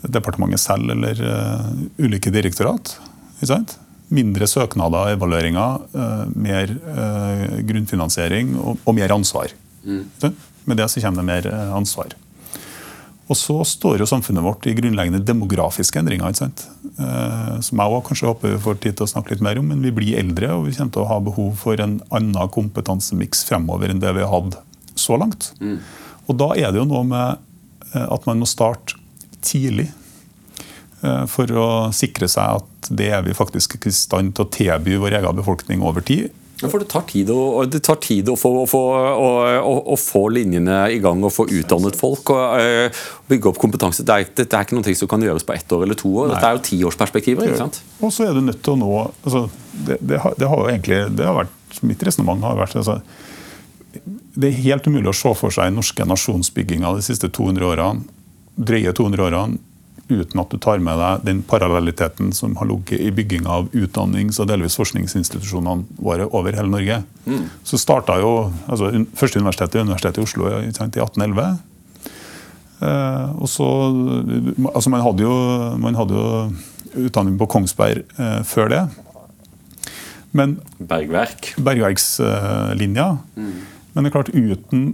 A: departementet selv eller uh, ulike direktorat. Ikke sant? Mindre søknader, og evalueringer, eh, mer eh, grunnfinansiering og, mer ansvar. Mm. Med det så kommer det mer eh, ansvar. Og så står jo samfunnet vårt i grunnleggende demografiske endringer. ikke sant? som jeg også kanskje håper vi får tid til å snakke litt mer om. Men vi blir eldre, og vi kommer til å ha behov for en annen kompetansemiks fremover enn det vi har hatt så langt. Mm. Og da er det jo noe med at man må starte tidlig for å sikre seg at det er vi faktisk i stand til å tilby vår egen befolkning over tid.
B: Ja, for Det tar tid å, tar tid å, få, å, få, å, få, linjene i gang og få utdannet folk. og uh, Bygge opp kompetanse. Det er, det er, ikke noe som kan gjøres på ett år eller to år. Nei. Dette er jo tiårsperspektiver. ikke sant?
A: Og så er du nødt til å nå altså, det, det, har, det, har, jo egentlig, det har vært, Mitt resonnement har vært altså, Det er helt umulig å se for seg den norske nasjonsbygginga de siste 200 årene, drøye 200 årene uten at du tar med deg den parallelliteten som har ligget i bygginga av utdannings- og delvis forskningsinstitusjonene våre over hele Norge. Mm. Så starta jo altså, første universitetet, Universitetet i Oslo i 1811. Eh, og så, altså man, hadde jo, man hadde jo utdanning på Kongsberg eh, før det.
B: Men, Bergverk.
A: Bergverkslinja. Mm. Men det er klart uten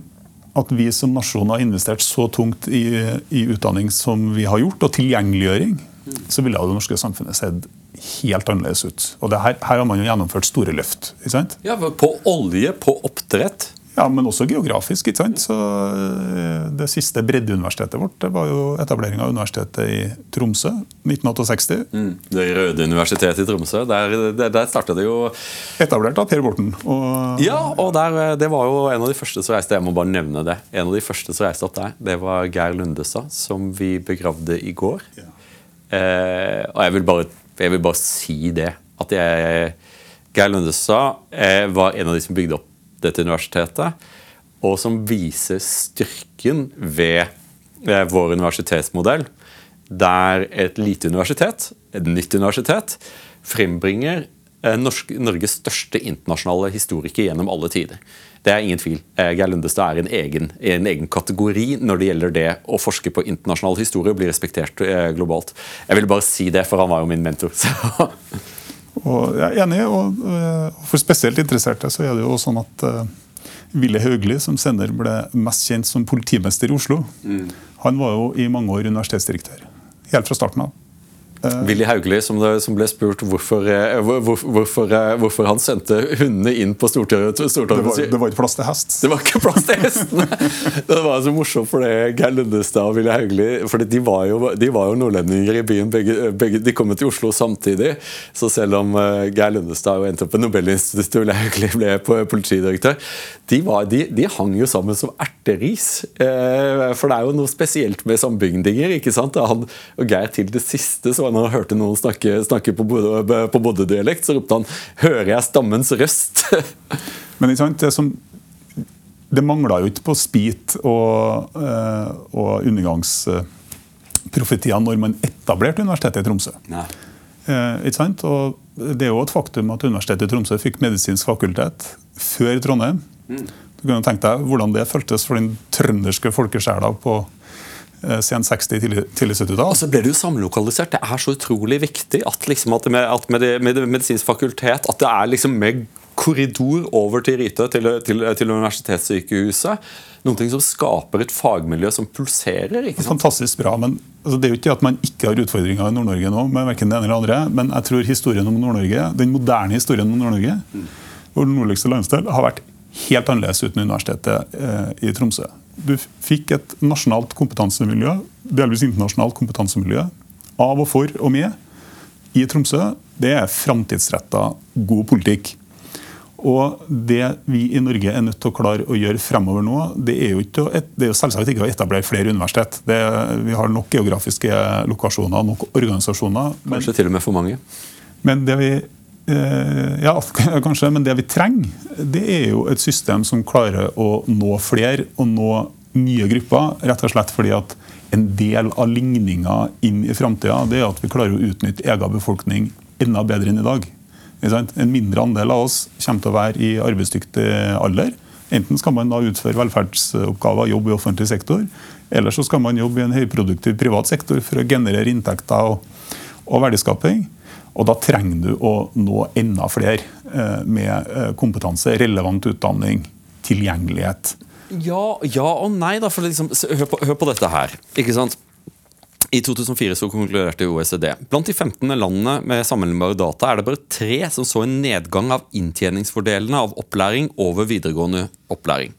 A: at vi som nasjon har investert så tungt i, i utdanning som vi har gjort, og tilgjengeliggjøring, så ville det norske samfunnet sett helt annerledes ut. Og her, her, har man jo gjennomført store løft. ikke sant?
B: Ja, På olje, på oppdrett.
A: Ja, men også geografisk. ikke sant? Så eh, Det siste breddeuniversitetet vårt det var jo etablering av universitetet i Tromsø 1968.
B: Mm. Det røde universitetet i Tromsø. Der, der, der starta det jo
A: Etablert av Per Borten. Og
B: Ja, og der, det var jo en av de første som reiste Jeg må bare nevne det. En av de første som reiste opp der, det var Geir Lundestad, som vi begravde i går. Eh, og jeg vil, bare, jeg vil bare si det. At jeg Geir Lundestad eh, var en av de som bygde opp dette universitetet, og som viser styrken ved eh, vår universitetsmodell, der et lite universitet, et nytt universitet, frembringer eh, Norges største internasjonale historiker gjennom alle tider. Det er ingen tvil. Eh, Geir Lundestad er en egen, en egen kategori når det gjelder det å forske på internasjonal historie og bli respektert globalt. Jeg ville bare si det, for han var jo min mentor. Så.
A: Og jeg er enig, og øh, for spesielt interesserte så er det jo sånn at Ville Haugli, som senere ble mest kjent som politimester i Oslo, han var jo i mange år universitetsdirektør. Helt fra starten av.
B: Willy Haugli, som, ble spurt hvorfor, eh, hvor, hvor- hvorfor, eh, hvorfor han sendte hundene inn på Stortorget.
A: Det var, det var ikke plass til hest.
B: Det var ikke plass til hestene! Det var så morsomt for det Geir Lundestad og Willy Haugli for de, var jo- de var jo nordlendinger i byen. Begge, begge, de kom til Oslo samtidig. Så selv om eh, Geir Lundestad jo endte opp på Nobelinstituttet og Willy Haugli ble politidirektør, de, var, de, de hang jo sammen som erteris. Eh, for det er jo noe spesielt med sambygdinger. ikke sant? Han, og Geir til det siste, så når han hørte noen snakke, snakke på på Bodø-dialekt, så ropte han 'Hører jeg stammens røst'?
A: Men ikke sant, det som det mangla jo ikke på spit og, øh, og undergangsprofetier når man etablerte Universitetet i Tromsø. Eh, ikke sant? Og det er jo et faktum at Universitetet i Tromsø fikk medisinsk fakultet før Trondheim. Du kan jo tenke deg hvordan det føltes for den trønderske folkesjela på eh, sen 60-, tidlig, tidlig 70-tall.
B: Og så ble det jo samlokalisert. Det er så utrolig viktig at, liksom at, med, at med, det, med det medisinske fakultet at det er liksom med korridor over til Ryte, til, til, til universitetssykehuset. Ting som skaper et fagmiljø som pulserer. ikke sant?
A: Fantastisk bra. men altså, Det er jo ikke at man ikke har utfordringer i Nord-Norge nå, med hverken det ene eller andre, men jeg tror historien om Nord-Norge, den moderne historien om Nord-Norge, vår nordligste landsdel, har vært helt annerledes uten Universitetet eh, i Tromsø. Du fikk et nasjonalt kompetansemiljø, delvis internasjonalt kompetansemiljø, av og for og med i Tromsø. Det er framtidsretta, god politikk. Og det vi i Norge er nødt til å klare å gjøre fremover nå, det er jo, ikke, det er jo selvsagt ikke å etablere flere universitet. Det, vi har nok geografiske lokasjoner, nok organisasjoner. Men,
B: Kanskje til og med for mange.
A: men det vi ja, kanskje, men det vi trenger, det er jo et system som klarer å nå flere og nå nye grupper. Rett og slett fordi at en del av ligninga inn i framtida er at vi klarer å utnytte egen befolkning enda bedre enn i dag. En mindre andel av oss kommer til å være i arbeidsdyktig alder. Enten skal man da utføre velferdsoppgaver, jobbe i offentlig sektor, eller så skal man jobbe i en høyproduktiv privat sektor for å generere inntekter og, og verdiskaping. Og da trenger du å nå enda flere eh, med eh, kompetanse, relevant utdanning, tilgjengelighet.
B: Ja, ja og nei, da. For liksom, hør, på, hør på dette her. Ikke sant? I 2004 så konkluderte OECD. Blant de 15 landene med sammenlignbare data er det bare tre som så en nedgang av inntjeningsfordelene av opplæring over videregående opplæring.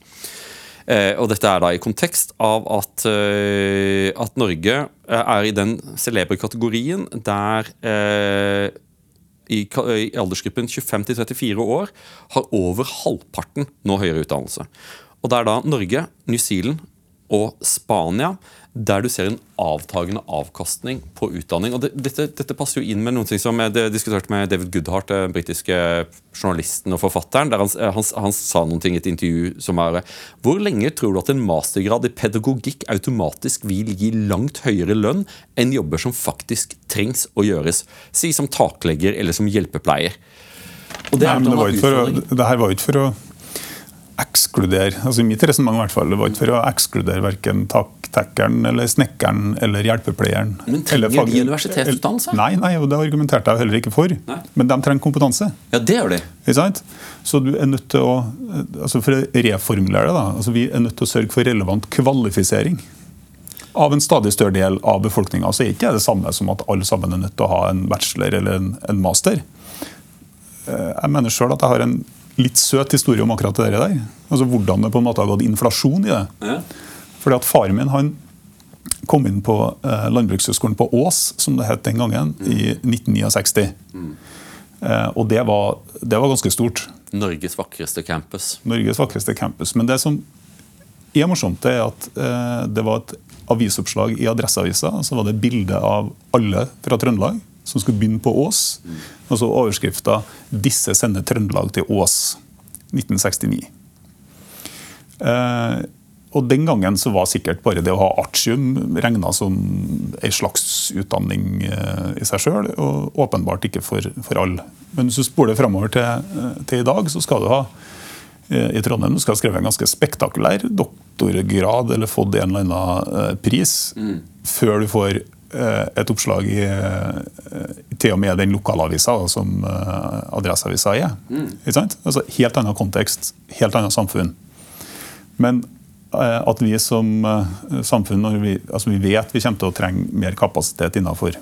B: Eh, og dette er da i kontekst av at, eh, at Norge eh, er i den celebre kategorien der i aldersgruppen 25 til 34 år har over halvparten nå høyere utdannelse. Og det er da Norge, New Zealand og Spania der du ser en avtagende avkastning på utdanning. Og det, dette, dette passer jo inn med noe som jeg diskuterte med David Goodhart, den britiske journalisten og forfatteren. der han, han, han sa noe i et intervju som er Hvor lenge tror du at en mastergrad i pedagogikk automatisk vil gi langt høyere lønn enn jobber som faktisk trengs å gjøres? Si som taklegger eller som hjelpepleier. Og det
A: Nei, men det, var å, det her var jo ikke for å ekskludere altså i mitt resonnement i hvert fall, det var ikke for å ekskludere verken taktekkeren eller snekkeren eller hjelpepleieren.
B: Men trenger
A: fag-
B: de universitetsutdannelse?
A: Nei, nei, og det argumenterte jeg heller ikke for.
B: Nei.
A: Men de trenger kompetanse.
B: Ja, det gjør de.
A: Så du er nødt til å altså For å reformulere det, da. Altså vi er nødt til å sørge for relevant kvalifisering av en stadig større del av befolkninga. Så er ikke det det samme som at alle sammen er nødt til å ha en bachelor eller en, en master. Eh, Jeg mener sjøl at jeg har en litt søt historie om akkurat det der. Altså Hvordan det på en måte har gått inflasjon i det.
B: Ja.
A: Fordi at Faren min han kom inn på eh, Landbrukshøgskolen på Ås, som det het den gangen, i 1969. Eh, og det var, det var ganske stort.
B: Norges vakreste campus.
A: Norges vakreste campus. Men det som er morsomt, er at eh, det var et avisoppslag i Adresseavisa. Så var det bilde av alle fra Trøndelag som skulle begynne på Ås. Og så overskrifta 'Disse sender Trøndelag til Ås'. 1969. Eh, og Den gangen så var sikkert bare det å ha artium regna som en slags utdanning eh, i seg sjøl, og åpenbart ikke for, for alle. Men hvis du spoler framover til, eh, til i dag, så skal du ha eh, i Trondheim du skal ha skrevet en ganske spektakulær doktorgrad eller fått en eller annen pris pris før du får et oppslag i eh, til og med den lokalavisa som eh, Adresseavisa er. Sant? Altså, helt annen kontekst, helt annet samfunn. Men eh, at vi som eh, samfunn vi, altså vi vet vi kommer til å trenge mer kapasitet innenfor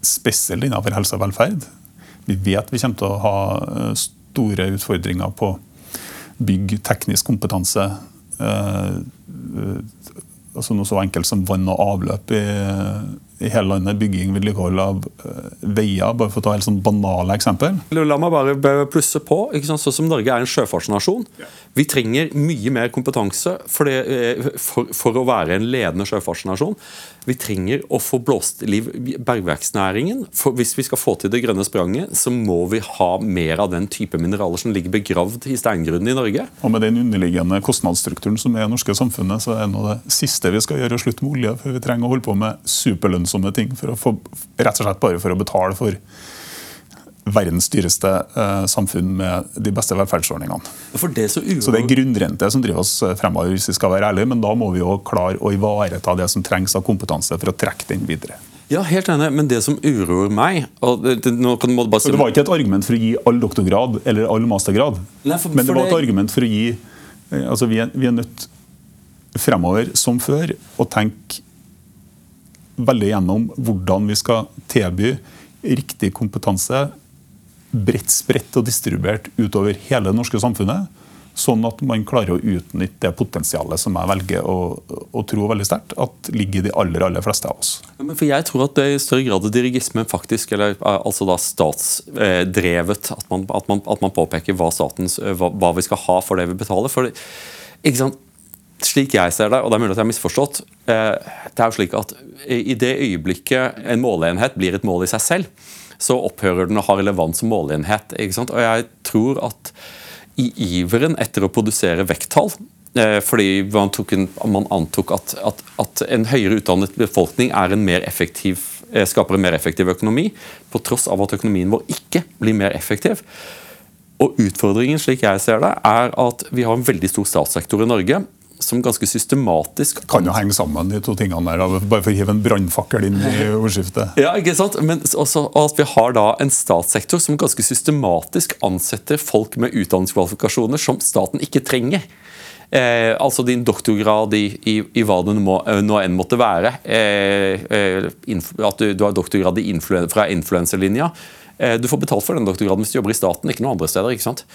A: spesielt innenfor helse og velferd. Vi vet vi kommer til å ha eh, store utfordringer på bygg, teknisk kompetanse. Altså Noe så enkelt som vann og avløp i, i hele landet. Bygging, vedlikehold av eh, veier, bare for å ta helt sånn banale eksempel.
B: La meg bare plusse på. ikke sant? Sånn som Norge er en sjøfartsnasjon. Vi trenger mye mer kompetanse for, det, eh, for, for å være en ledende sjøfartsnasjon. Vi trenger å få blåst liv bergverksnæringen. For hvis vi skal få til det grønne spranget, så må vi ha mer av den type mineraler som ligger begravd i steingrunnen i Norge.
A: Og med den underliggende kostnadsstrukturen som er i det norske samfunnet, så er det det siste vi skal gjøre å slutte med olje. For vi trenger å holde på med superlønnsomme ting for å få, rett og slett bare for å betale for verdens dyreste eh, samfunn med de beste velferdsordningene.
B: For det uroer...
A: Så det er grunnrente som driver oss eh, fremover, hvis vi skal være ærlige, men da må vi jo klare å ivareta det som trengs av kompetanse for å trekke den videre.
B: Ja, helt enig, men det som uroer meg og det, du bare si...
A: Det var ikke et argument for å gi all doktorgrad eller all mastergrad,
B: Nei, for-
A: men det var et argument for å gi eh, altså Vi er, vi er nødt fremover, som før, å tenke veldig gjennom hvordan vi skal tilby riktig kompetanse bredt spredt og distribuert utover hele det norske samfunnet. Sånn at man klarer å utnytte det potensialet som jeg velger å, å tro veldig sterkt at ligger de aller aller fleste av oss.
B: Ja, for Jeg tror at det er i større grad er dirigismen faktisk, eller eh, altså da statsdrevet, at man, at at man påpeker hva, statens, hva, hva vi skal ha for det vi betaler. For det, ikke sant? Slik jeg ser det, og det er mulig at jeg har misforstått, eh, det er jo slik at i det øyeblikket en måleenhet blir et mål i seg selv, så opphører den å ha relevans som måleenhet. ikke sant? Og jeg tror at i iveren etter å produsere vekttall eh, fordi man, en, man antok at, at, at en høyere utdannet befolkning er en mer effektiv, eh, skaper en mer effektiv økonomi, på tross av at økonomien vår ikke blir mer effektiv. Og Utfordringen slik jeg ser det, er at vi har en veldig stor statssektor i Norge som ganske systematisk
A: Kan jo henge sammen, de to tingene der, bare for å hive en brannfakkel inn i ordskiftet.
B: Ja, ikke sant? Men også at vi har da en statssektor som ganske systematisk ansetter folk med utdanningskvalifikasjoner som staten ikke trenger. Eh, altså din doktorgrad i, i, i hva det nå, nå enn måtte være. Eh, eh, at du, du har doktorgrad i influen, fra influenserlinja. Eh, du får betalt for den doktorgraden hvis du jobber i staten, ikke noen andre steder. ikke sant?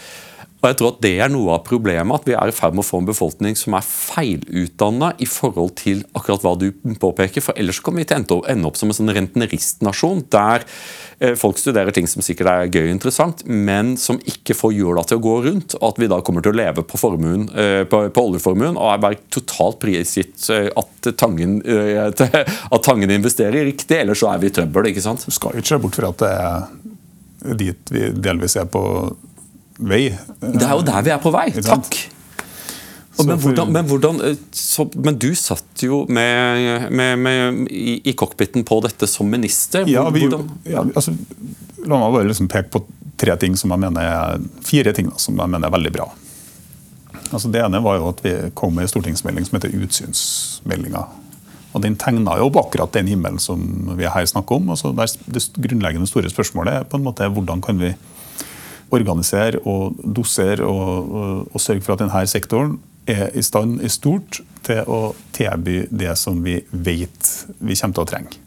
B: Og jeg tror at Det er noe av problemet, at vi er i ferd med å få en befolkning som er feilutdanna i forhold til akkurat hva du påpeker. for Ellers kommer vi til å ende opp- som en sånn rentneristnasjon, der eh, folk studerer ting som sikkert er gøy og interessant, men som ikke får hjula til å gå rundt. Og at vi da kommer til å leve på, formuen, eh, på, på oljeformuen og er bare totalt prisgitt eh, at Tangen, at tangen investerer riktig, ellers så er vi i trøbbel. ikke sant?
A: Du skal ikke se bort fra at det er dit vi delvis er på vei.
B: Det er jo der vi er på vei. Takk. Men, hvordan, men, hvordan, eh, så, men du satt jo med, med, med, i, i cockpiten på dette som minister.
A: Ja, vi, ja, altså, la meg bare liksom peke på tre ting som jeg mener er, fire ting da, som jeg mener er veldig bra. Altså, det ene var jo at vi kom med en stortingsmelding som heter Utsynsmeldinga. Og Den tegna jo opp akkurat den himmelen som vi her snakker om. Altså, det grunnleggende store spørsmålet er på en måte hvordan kan vi organisere og dosere og, og, og sørge for at denne sektoren er i stand i stort til å tilby det som vi vet vi kommer til å trenge.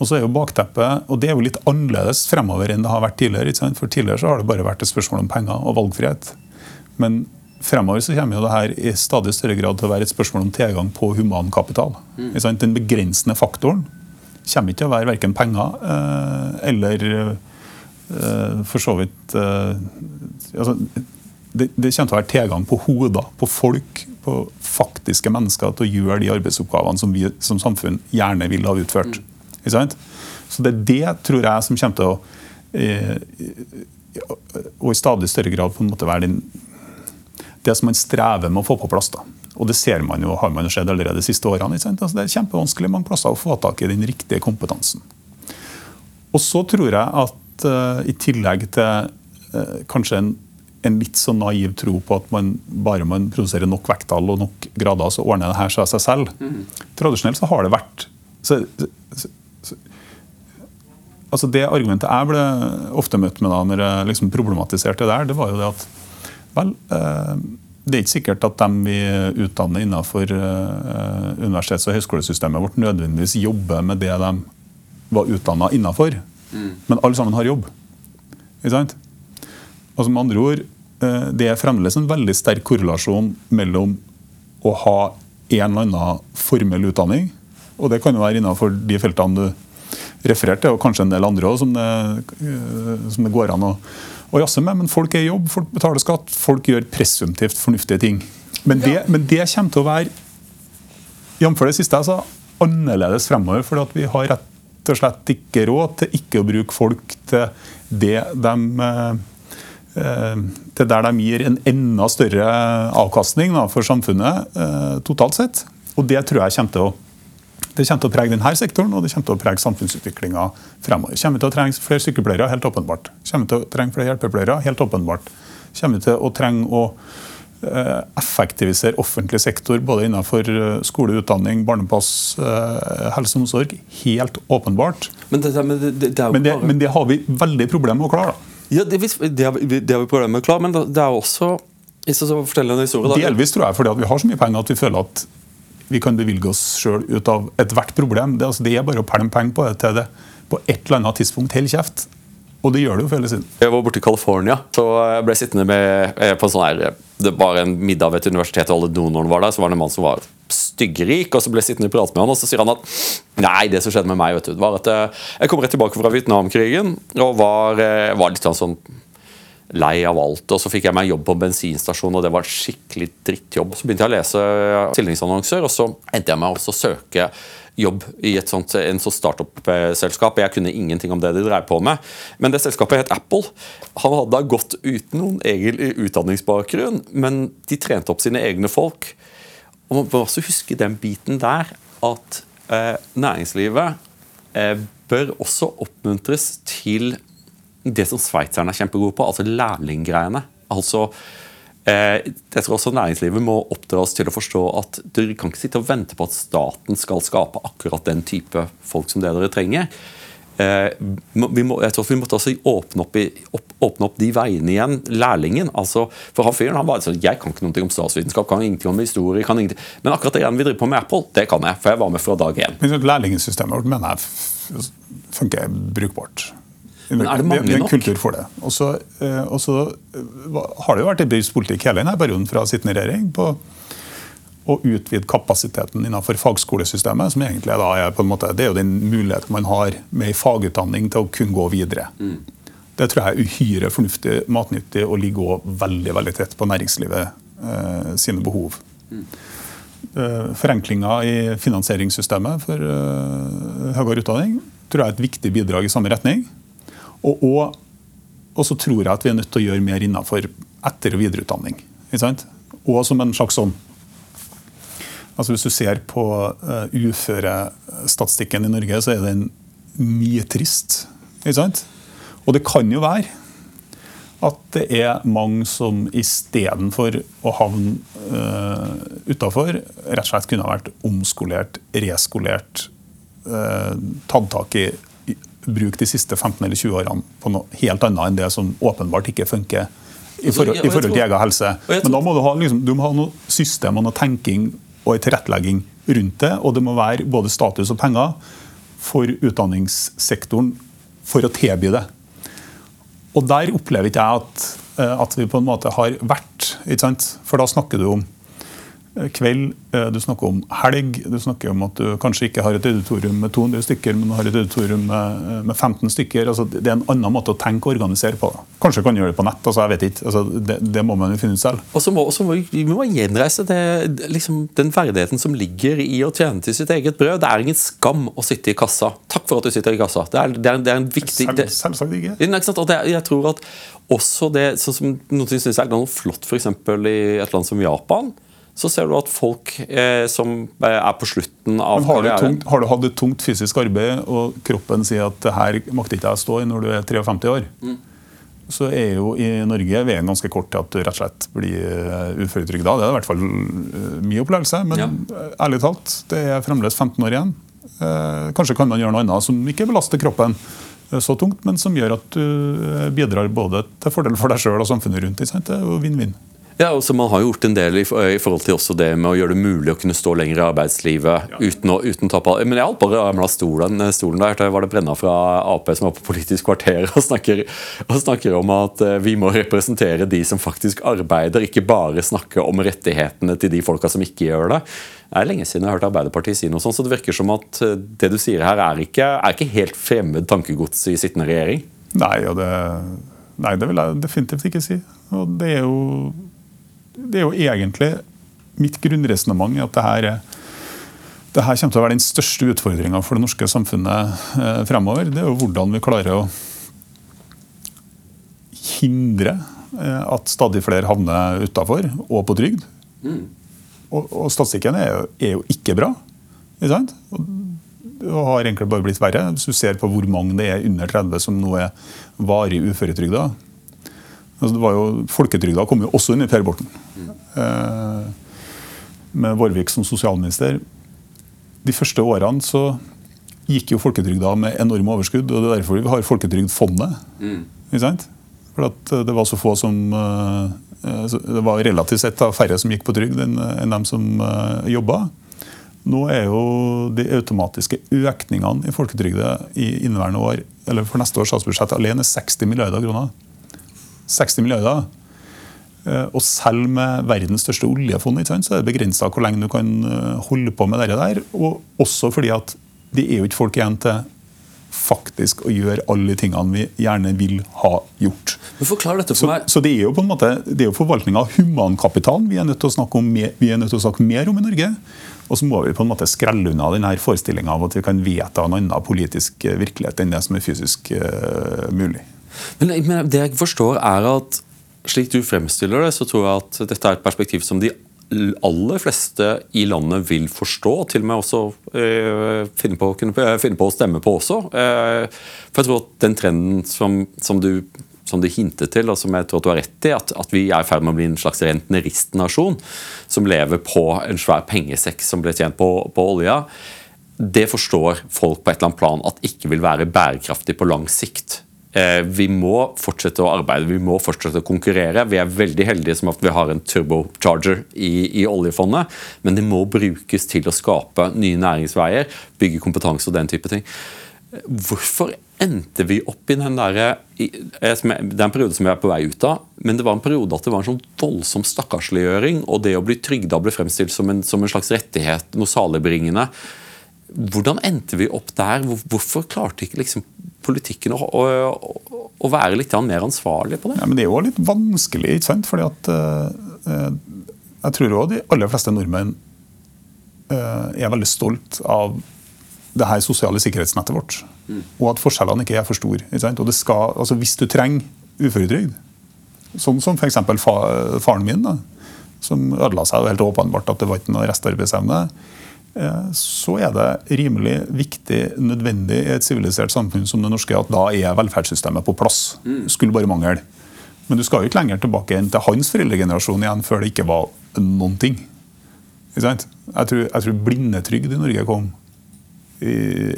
A: Og så er jo bakteppet, og det er jo litt annerledes fremover enn det har vært tidligere. For tidligere så har det bare vært et spørsmål om penger og valgfrihet. Men fremover så kommer jo det her i stadig større grad til å være et spørsmål om tilgang på humankapital. Mm. Den begrensende faktoren kommer ikke til å være verken penger eh, eller eh, for så vidt eh, altså, det, det kommer til å være tilgang på hoder, på folk, på faktiske mennesker til å gjøre de arbeidsoppgavene som vi som samfunn gjerne vil ha utført. Sant? Så det er det, tror jeg, som kommer til å eh, Og i stadig større grad på en måte være den, det som man strever med å få på plass. da. Og det ser man jo, har man jo sett allerede de siste årene. Altså, det er kjempevanskelig mange plasser å få tak i den riktige kompetansen. Og så tror jeg at uh, i tillegg til uh, kanskje en, en, litt så naiv tro på at man bare man produserer nok vekttall og nok grader, så ordner det her seg seg selv. Mm. Tradisjonelt så har det vært så, så, altså Det argumentet jeg ble ofte møtt med da når jeg liksom problematiserte det der, det var jo det at vel, eh, det er ikke sikkert at de vi utdanner innenfor universitets- og høyskolesystemet vårt nødvendigvis jobber med det de var utdanna innenfor. Mm. Men alle sammen har jobb. Ikke sant? Altså med andre ord, eh, Det er fremdeles en veldig sterk korrelasjon mellom å ha en eller annen formell utdanning, og det kan jo være innenfor de feltene du refererte til, og kanskje en del andre òg, som, eh, som, det går an å, å jazze med. Men folk er i jobb, folk betaler skatt, folk gjør presumptivt fornuftige ting. Men det, men det kommer til å være jf. det siste jeg sa, annerledes fremover. For vi har rett og slett ikke råd til ikke å bruke folk til det de eh, eh, til der de gir en enda større avkastning for samfunnet totalt sett. Og det tror jeg kommer til å det kommer til å prege denne sektoren og det kommer til å prege samfunnsutviklinga fremover. Kommer vi til å trenge flere sykepleiere? Helt åpenbart. Kommer vi til å trenge flere hjelpepleiere? Helt åpenbart. Kommer vi til å trenge å eh, effektivisere offentlig sektor både innenfor eh, skole, utdanning, barnepass, eh, helse og omsorg? Helt åpenbart. Men det, men det, det, men men det, har vi veldig problemer med å klare. da.
B: Ja, det, har vi, det har vi problemer med å klare, men det er også
A: Delvis tror jeg fordi vi har så mye penger at vi føler at vi kan bevilge oss sjøl ut av ethvert problem. Det, altså, det, er bare å pælme penger på det til det på et eller annet tidspunkt holder kjeft. Og det gjør det jo for hele siden.
B: Jeg var borte i California, så jeg ble sittende med, på på sånn her, det var en middag ved et universitet, og alle donorene var der. Så var det en mann som var styggrik, og så ble jeg sittende og prate med han, og så sier han at nei, det som skjedde med meg, vet du, var at eh, jeg kom rett tilbake fra Vietnamkrigen og var, eh, var litt sånn lei av alt. Og så fikk jeg meg jobb på en bensinstasjon, og det var en skikkelig drittjobb. Så begynte jeg å lese stillingsannonser, og så endte jeg med å søke jobb i et sånt, en sånt startup-selskap. Jeg kunne ingenting om det de drev på med. Men det selskapet het Apple. Han hadde da gått uten noen egen utdanningsbakgrunn, men de trente opp sine egne folk. Og Man må også huske den biten der at eh, næringslivet eh, bør også oppmuntres til det som sveitserne er kjempegode på, altså lærlinggreiene. Altså, jeg tror også Næringslivet må oppdras til å forstå at dere kan ikke sitte og vente på at staten skal skape akkurat den type folk som det dere trenger. Eh, må, jeg tror vi måtte også åpne opp, i, opp, åpne opp, de veiene igjen. Lærlingen. altså, For han fyren han var sånn Jeg kan ikke noe om statsvitenskap, kan ingenting om historie. kan ingenting. Men akkurat det vi driver på med Apple, det kan jeg. For jeg var med fra dag én.
A: Lærlingsystemet vårt mener jeg funker brukbart.
B: Men er det mange
A: nok? Kultur for det. Og så eh, har det jo vært en bevisst politikk hele denne perioden fra sittende regjering på å utvide kapasiteten innenfor fagskolesystemet. som egentlig da er på en måte, Det er jo den muligheten man har med fagutdanning til å kunne gå videre. Mm. Det tror jeg er uhyre fornuftig, matnyttig og ligger også veldig veldig tett på næringslivet eh, sine behov. Mm. Eh, forenklinger i finansieringssystemet for eh, høyere utdanning tror jeg er et viktig bidrag i samme retning. Og, og, og, så tror jeg at vi er nødt til å gjøre mer innenfor etter- og videreutdanning. Og som en slags sånn altså Hvis du ser på uh, uførestatistikken i Norge, så er den mye trist. Og det kan jo være at det er mange som istedenfor å havne uh, utafor, rett og slett kunne ha vært omskolert, reskolert, uh, tatt tak i bruke de siste 15 eller 20 årene på noe helt annet enn det som åpenbart ikke funker i forhold, i forhold til egen helse. Men da må du ha, liksom, du må ha noe system og noe tenking og en tilrettelegging rundt det. Og det må være både status og penger for utdanningssektoren for å tilby det. Og der opplever ikke jeg at, eh, at vi på en måte har vært. For da snakker du om kveld, eh, du snakker om helg, du snakker om at du kanskje ikke har et auditorium med 200 stykker, men du har et auditorium med, eh, med 15 stykker. Altså, det er en annen måte å tenke og organisere på. Kanskje kan du gjøre det på nett. altså jeg vet ikke. Altså, det, det, må man jo finne ut selv.
B: Og så må, må, vi må gjenreise det, liksom, den verdigheten som ligger i å tjene til sitt eget brød. Det er ingen skam å sitte i kassa. Takk for at du sitter i kassa. Det er, det er, det er en viktig
A: Selv, Selvsagt ikke.
B: Det, jeg tror at også det sånn som noen syns er noe flott f.eks. i et land som Japan så ser du at folk eh, som eh, er på slutten av
A: har du, tungt, har du hatt et tungt fysisk arbeid, og kroppen sier at det her makter ikke jeg å stå i når du er 53 år, mm. så er jo i Norge veien ganske kort til at du rett og slett blir eh, uføretrygda. Det er i hvert fall eh, min opplevelse. Men ja. ærlig talt, det er fremdeles 15 år igjen. Kanskje kan man gjøre noe annet som ikke belaster kroppen så tungt, men som gjør at du bidrar både til fordel for deg sjøl og samfunnet rundt. Det er jo vinn-vinn.
B: Ja, altså Man har gjort en del i, i, forhold til også det med å gjøre det mulig å kunne stå lenger i arbeidslivet ja. uten, å, uten ta på Men jeg holdt på å ramle av stolen, stolen der. Det var det Brenna fra Ap som var på Politisk kvarter og snakker, og snakker om at uh, vi må representere de som faktisk arbeider, ikke bare snakke om rettighetene til de folka som ikke gjør det. Det er lenge siden jeg har hørt Arbeiderpartiet si noe sånt, så det virker som at uh, det du sier her, er ikke, er ikke helt fremmed tankegods i sittende regjering?
A: Nei, det, nei, det vil jeg definitivt ikke si. Og det er jo det er jo egentlig mitt grunnresonnement at det her, det her kommer til å være den største utfordringa for det norske samfunnet eh, fremover. Det er jo hvordan vi klarer å hindre eh, at stadig flere havner utafor og på trygd. Mm. Og, og, statistikken er jo, er jo ikke bra. Ikke sant? Og, det har egentlig bare blitt verre. Hvis du ser på hvor mange det er under 30 som nå er varig uføretrygda, Altså, det var jo, Folketrygda kom jo også inn i Per Borten. Eh, med Vårvik som sosialminister. De første årene så gikk jo folketrygda med enorme overskudd. og Det er derfor vi har Folketrygdfondet. Mm. For at eh, det var så få som eh, Det var relativt sett færre som gikk på trygd enn, dem som jobba. Nå er jo de automatiske økningene i folketrygda i inneværende år, eller for neste års statsbudsjett alene 60 milliarder kroner. 60 milliarder. Eh, og selv med verdens største oljefond så er det begrensa hvor lenge du kan eh, holde på med det der. Og også fordi at det er jo ikke folk igjen til faktisk å gjøre alle de tingene vi gjerne vil ha gjort.
B: Men dette for meg.
A: Så, så det er jo på en måte, det er jo forvaltning av humankapitalen vi er nødt til å snakke, om, vi er nødt til å snakke mer om i Norge. Og så må vi på en måte skrelle unna denne forestillinga av at vi kan vedta en annen politisk virkelighet enn det som er fysisk uh, mulig.
B: Men, men, det jeg forstår er at slik du fremstiller det, så tror jeg at dette er et perspektiv som de aller fleste i landet vil forstå, og til og med også øh, finne, på, kunne, eh, finne, på, å stemme på også. Eh, for jeg tror at den trenden som, som, du, som du hintet til, og som jeg tror du har rett i, at, at vi er i ferd med å bli en slags rentneristnasjon som lever på en svær pengesekk som ble tjent på, på olja, det forstår folk på et eller annet plan at ikke vil være bærekraftig på lang sikt. Eh, vi må fortsette å arbeide, vi må fortsette å konkurrere. Vi er veldig heldige som at vi har en turbocharger i, i, oljefondet, men det må brukes til å skape nye næringsveier, bygge kompetanse og den type ting. Hvorfor endte vi opp i den der, Det er en periode som vi er på vei ut av, men det var en periode at det var en sånn voldsom stakkarsliggjøring, og det å bli trygda ble fremstilt som en, som en slags rettighet, noe saligbringende. Hvordan endte vi opp der? Hvorfor klarte ikke liksom politikken å, å, å, være litt mer ansvarlig på det?
A: Ja, men Det er jo litt vanskelig, ikke sant? Fordi at eh, Jeg tror òg de aller fleste nordmenn eh, er veldig stolt av det her sosiale sikkerhetsnettet vårt. Mm. Og at forskjellene ikke er for store. Og det skal, altså Hvis du trenger uføretrygd, sånn som f.eks. Fa, faren min, da, som ødela seg helt åpenbart at det var ikke noe restarbeidsevne Eh, så er det rimelig viktig, nødvendig i et sivilisert samfunn som det norske, at da er velferdssystemet på plass. Mm. Skulle bare mangle. Men du skal jo ikke lenger tilbake enn til hans foreldregenerasjon igjen før det ikke var noen ting. Jeg tror, jeg tror blindetrygd i Norge kom i,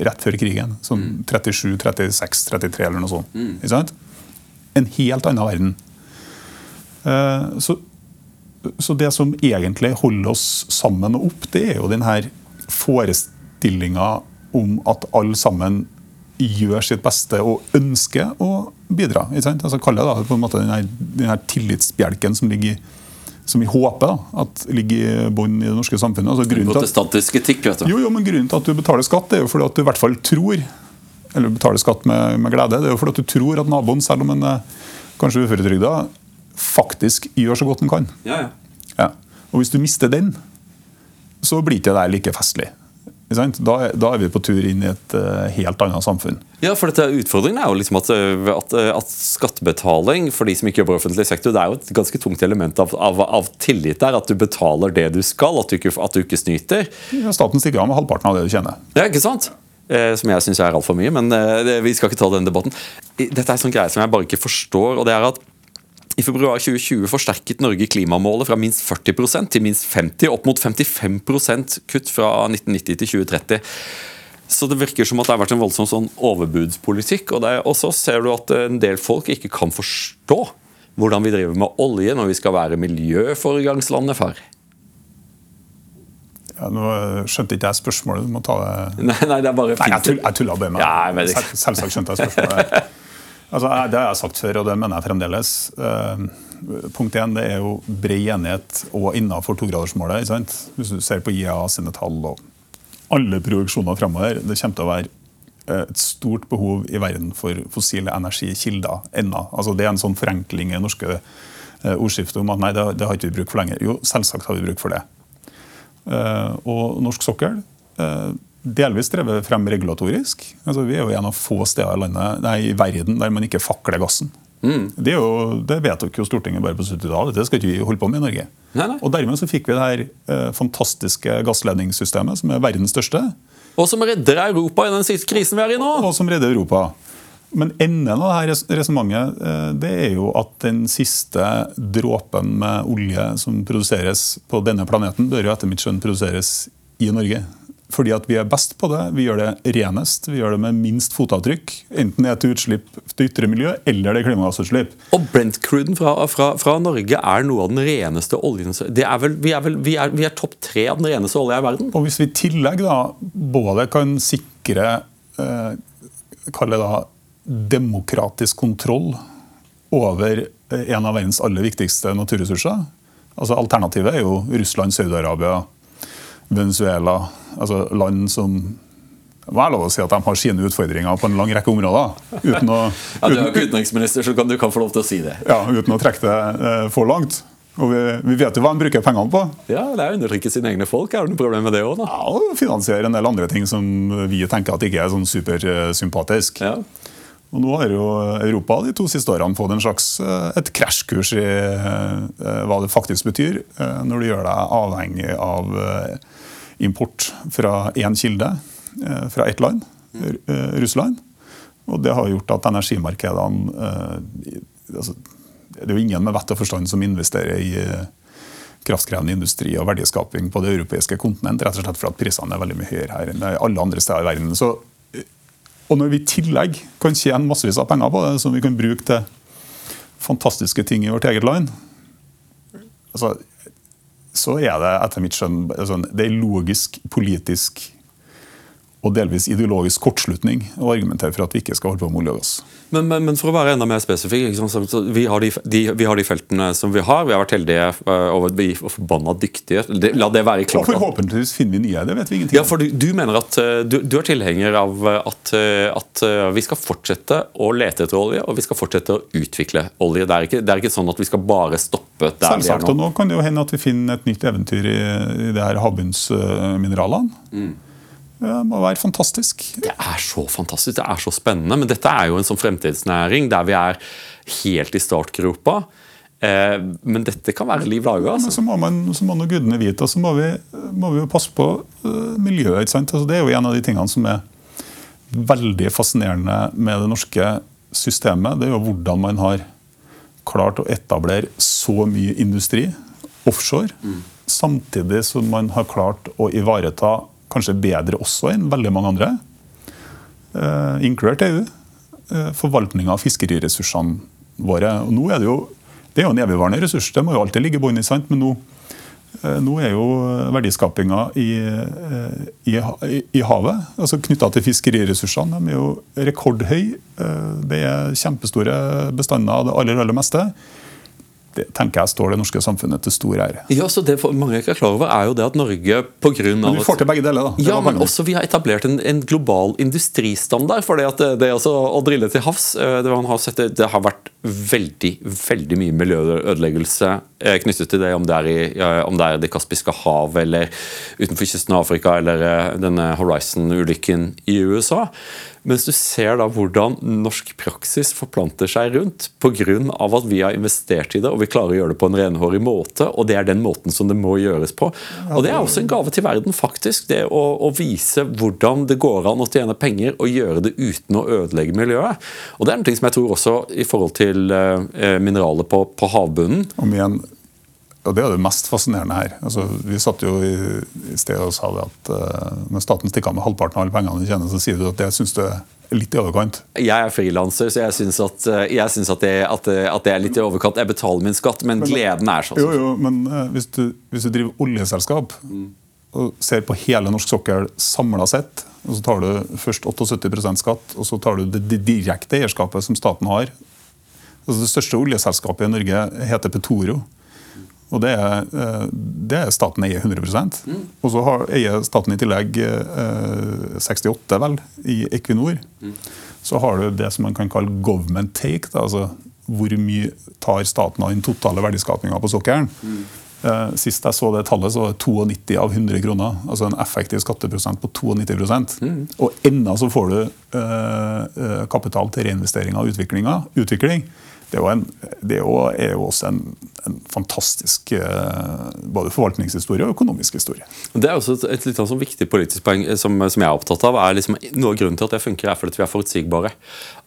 A: rett før krigen. Sånn 37, 36, 33 eller noe sånt. Mm. En helt annen verden. Eh, så, så det som egentlig holder oss sammen og opp, det er jo den her forestillinga om at alle sammen gjør sitt beste og ønsker å bidra. ikke sant? Altså jeg det da på en måte den her, den her tillitsbjelken som ligger i som vi håper da, at ligger i bånn i det norske samfunnet. Altså,
B: Protestantisk etikk, vet du.
A: jo, jo, men grunnen til at du betaler skatt, det er jo fordi at du i hvert fall tror eller betaler skatt med, med glede, det er jo fordi at du tror at naboen, selv om han er kanskje uføretrygda, faktisk gjør så godt han kan.
B: Ja, ja.
A: Ja. Og hvis du mister den, så blir ikke det like festlig. Da, er- vi på tur inn i et eh, helt annet samfunn.
B: Ja, for dette Utfordringen er jo liksom at, at, at skattebetaling for de som ikke jobber i offentlig sektor, det er jo et ganske tungt element av, av, av tillit der. At du betaler det du skal, at du ikke, at du ikke snyter.
A: Ja, Staten stikker av med halvparten av det du tjener.
B: Ja, ikke sant? Eh, som jeg syns er altfor mye, men eh, vi skal ikke ta den debatten. Dette er en sånn greie som jeg bare ikke forstår. og det er at i februar 2020 forsterket Norge klimamålet fra minst 40% til minst 50 opp mot 55% kutt fra 1990 til 2030. Så det virker som at det har vært en voldsom sånn overbudspolitikk. Og er, ser du at en del folk ikke kan forstå hvordan vi driver med olje når vi skal være miljøforegangslandet for.
A: Ja, nå skjønte ikke jeg spørsmålet. Du må ta det
B: Nei, nei, det er bare
A: Nei, jeg, tull, jeg tulla bare med
B: Ja.
A: Selv, Selvsagt skjønte jeg spørsmålet. Altså, det har jeg sagt før, og det mener jeg fremdeles. Eh, punkt én, det er jo bred enighet og innenfor togradersmålet. ikke sant? Hvis du ser på IA sine tall og alle produksjoner fremover, det kommer til å være eh, et stort behov i verden for fossile energikilder ennå. Altså, det er en sånn forenkling i norske eh, ordskiftet om at nei, det, det har ikke vi bruk for lenger. Jo, selvsagt har vi bruk for det. Og norsk sokkel delvis drevet frem regulatorisk. Altså, vi er jo en av få steder i, landet, nei, i verden der man ikke fakler gassen. Det, er jo, det vedtok jo Stortinget bare på 70-tallet. Det skal ikke vi holde på med i Norge.
B: Nei, nei.
A: Og Dermed så fikk vi det her eh, fantastiske gassledningssystemet, som er verdens største,
B: Og som redder Europa i den siste krisen vi er i nå.
A: og som redder Europa. Men enden av dette res- resonnementet eh, det er jo at den siste dråpen med olje som produseres på denne planeten, bør jo etter mitt skjønn produseres i Norge. Fordi at vi er best på det. Vi gjør det renest. Vi gjør det med minst fotavtrykk. Enten det er til utslipp til ytre miljø, eller det er klimagassutslipp.
B: Og Brent-cruden fra, fra, fra Norge er noe av den reneste oljen det er vel, Vi er, vel, vi er, vi er topp tre av den reneste olja i verden.
A: Og hvis vi i tillegg da både kan sikre eh, kall det da, demokratisk kontroll over eh, en av verdens aller viktigste naturressurser altså Alternativet er jo Russland, Saudi-Arabia, Venezuela. altså Land som det er lov å si at de har sine utfordringer på en lang rekke områder. Uten å,
B: Ja, du er jo utenriksminister, så kan du kan få lov til å si det.
A: ja, uten å trekke det eh, for langt. Og vi, vi vet jo hva de bruker pengene på.
B: Ja, Det er å undertrykke sine egne folk. Er det noe problem med det òg, da?
A: Ja, og finansiere en del andre ting som vi tenker at ikke er sånn supersympatisk.
B: Ja.
A: Og nå har jo Europa de to siste årene fått en slags eh, et krasjkurs i eh, hva det faktisk betyr når du gjør deg avhengig av import fra én kilde, eh, fra ett land, eh, Russland. Og det har gjort at energimarkedene eh, altså, Det er jo ingen med vett og forstand som investerer i kraftkrevende industri og verdiskaping på det europeiske kontinent, rett og slett for at prisene er veldig mye høyere her enn alle andre steder i verden. Så og når vi i tillegg kan tjene massevis av penger på det, som vi kan bruke til fantastiske ting i vårt eget land, altså, så er det etter mitt skjønn altså, det er logisk, politisk og delvis ideologisk kortslutning å argumentere for at vi ikke skal holde på med olje og gass.
B: Men, men, men for å være enda mer spesifikk, vi, har de, de, vi har de feltene som vi har. Vi har vært heldige øh, over vi er forbanna dyktige. Det, la det være
A: Og
B: klart. at-
A: forhåpentligvis finner vi nye. Det vet vi ingenting
B: Ja, for du, du mener at øh, du, du er tilhenger av øh, at, at vi skal fortsette å lete etter olje, og vi skal fortsette å utvikle olje. Det er ikke, det er ikke sånn at vi skal bare stoppe der vi er
A: Selvsagt. Og
B: nå.
A: nå kan det jo hende at vi finner et nytt eventyr i, i det her havbunnsmineralene. Det må være fantastisk.
B: Det er så fantastisk, det er så spennende. Men dette er jo en sånn fremtidsnæring der vi er helt i startgropa. Eh, men dette kan være liv laga. Altså.
A: Ja, så må, man, så må gudene vite, og så må vi, må vi jo passe på øh, miljøet. Altså, det er jo en av de tingene som er veldig fascinerende med det norske systemet. Det er jo hvordan man har klart å etablere så mye industri offshore, samtidig som man har klart å ivareta kanskje bedre også enn veldig mange andre, eh, inkludert EU, eh, forvaltninga av fiskeriressursene våre. Og nå er det jo det er jo en evigvarende ressurs, det må jo alltid ligge i bunnen. Men nå Eh, nå er jo verdiskapinga i, i, i, havet, altså knytta til fiskeriressursene, de er jo rekordhøye. Det er kjempestore bestander av det aller, aller meste det tenker jeg står det norske samfunnet til stor ære.
B: Ja, så Det mange ikke er klar over, er jo det at Norge på grunn av
A: Men Vi får til begge deler, da.
B: ja, men også Vi har etablert en, en global industristandard. for det at det, det altså, Å drille til havs eh, det har, sett, det har vært veldig veldig mye miljøødeleggelse knyttet til det, om det, er i, om det er Det kaspiske hav eller utenfor kysten av Afrika eller eh, denne Horizon-ulykken i USA. Mens du ser da hvordan norsk praksis forplanter seg rundt pga. at vi har investert i det og vi klarer å gjøre det på en renhårig måte. Og det er den måten som det må gjøres på. Og det er også en gave til verden, faktisk. Det å, å vise hvordan det går an å tjene penger og gjøre det uten å ødelegge miljøet. Og det er noe som jeg tror også i forhold til mineralet mineraler på, på havbunnen.
A: Om igjen og Det er det mest fascinerende her. Altså, vi satt jo i, i sted og sa det at uh, når staten stikker av med halvparten av alle pengene de tjener, så sier du at det syns du er litt i overkant?
B: Jeg er frilanser, så jeg syns, at, eh, jeg syns at, det, at, at, det, er litt i overkant. Jeg betaler min skatt, men, men gleden er sånn.
A: Jo, jo, men uh, hvis, du, hvis, du, driver oljeselskap mm. og ser på hele norsk sokkel samla sett, og så tar du først 78% skatt, og så tar du det direkte eierskapet som staten har. Altså det største oljeselskapet i Norge heter Petoro. Og det er, eh, det er staten eier 100 mm. Og så har, eier staten i tillegg eh, 68 vel, i Equinor. Mm. Så har du det som man kan kalle government take. Da, altså Hvor mye tar staten av den totale verdiskapinga på sokkelen? Mm. Eh, sist jeg så det tallet, så var det 92 av 100 kroner. Altså en effektiv skatteprosent på 92 mm. Og enda så får du eh, eh kapital til reinvestering av utvikling det er jo, en, det er jo også en, en fantastisk eh, både forvaltningshistorie og økonomisk historie.
B: Det er også et, et litt sånn viktig politisk poeng eh, som, som, jeg er opptatt av. er liksom, Noe av grunnen til at det funker, er fordi vi er forutsigbare.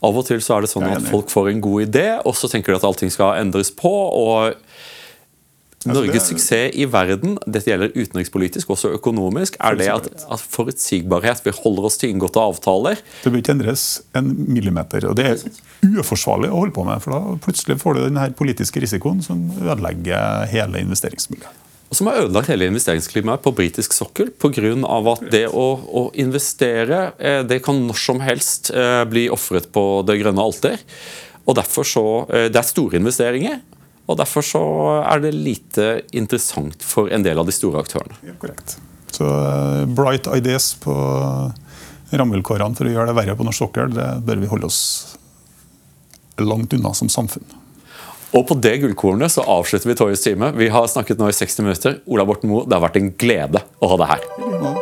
B: Av og til så er det sånn at folk får en god idé, og så tenker de at allting skal endres på. og Norges suksess i verden, dette gjelder utenrikspolitisk, også økonomisk, er det at, at forutsigbarhet. Vi holder oss til inngåtte avtaler.
A: Det bør ikke endres en millimeter. og Det er uforsvarlig å holde på med. for Da plutselig får du denne politiske risikoen som ødelegger hele investeringsmiljøet.
B: Og som har ødelagt hele investeringsklimaet på britisk sokkel pga. at det å, å, investere eh, det kan når som helst eh, bli ofret på det grønne alter. Og derfor så, eh, Det er store investeringer, og Derfor så er det lite interessant for en del av de store aktørene.
A: Ja, korrekt. Så uh, bright ideas på rammevilkårene for å gjøre det verre på norsk sokkel, det bør vi holde oss langt unna som samfunn.
B: Og på det gullkornet så avslutter vi Torjus time. Vi har snakket nå i 60 minutter. Ola Borten Moe, det har vært en glede å ha deg her. Ja.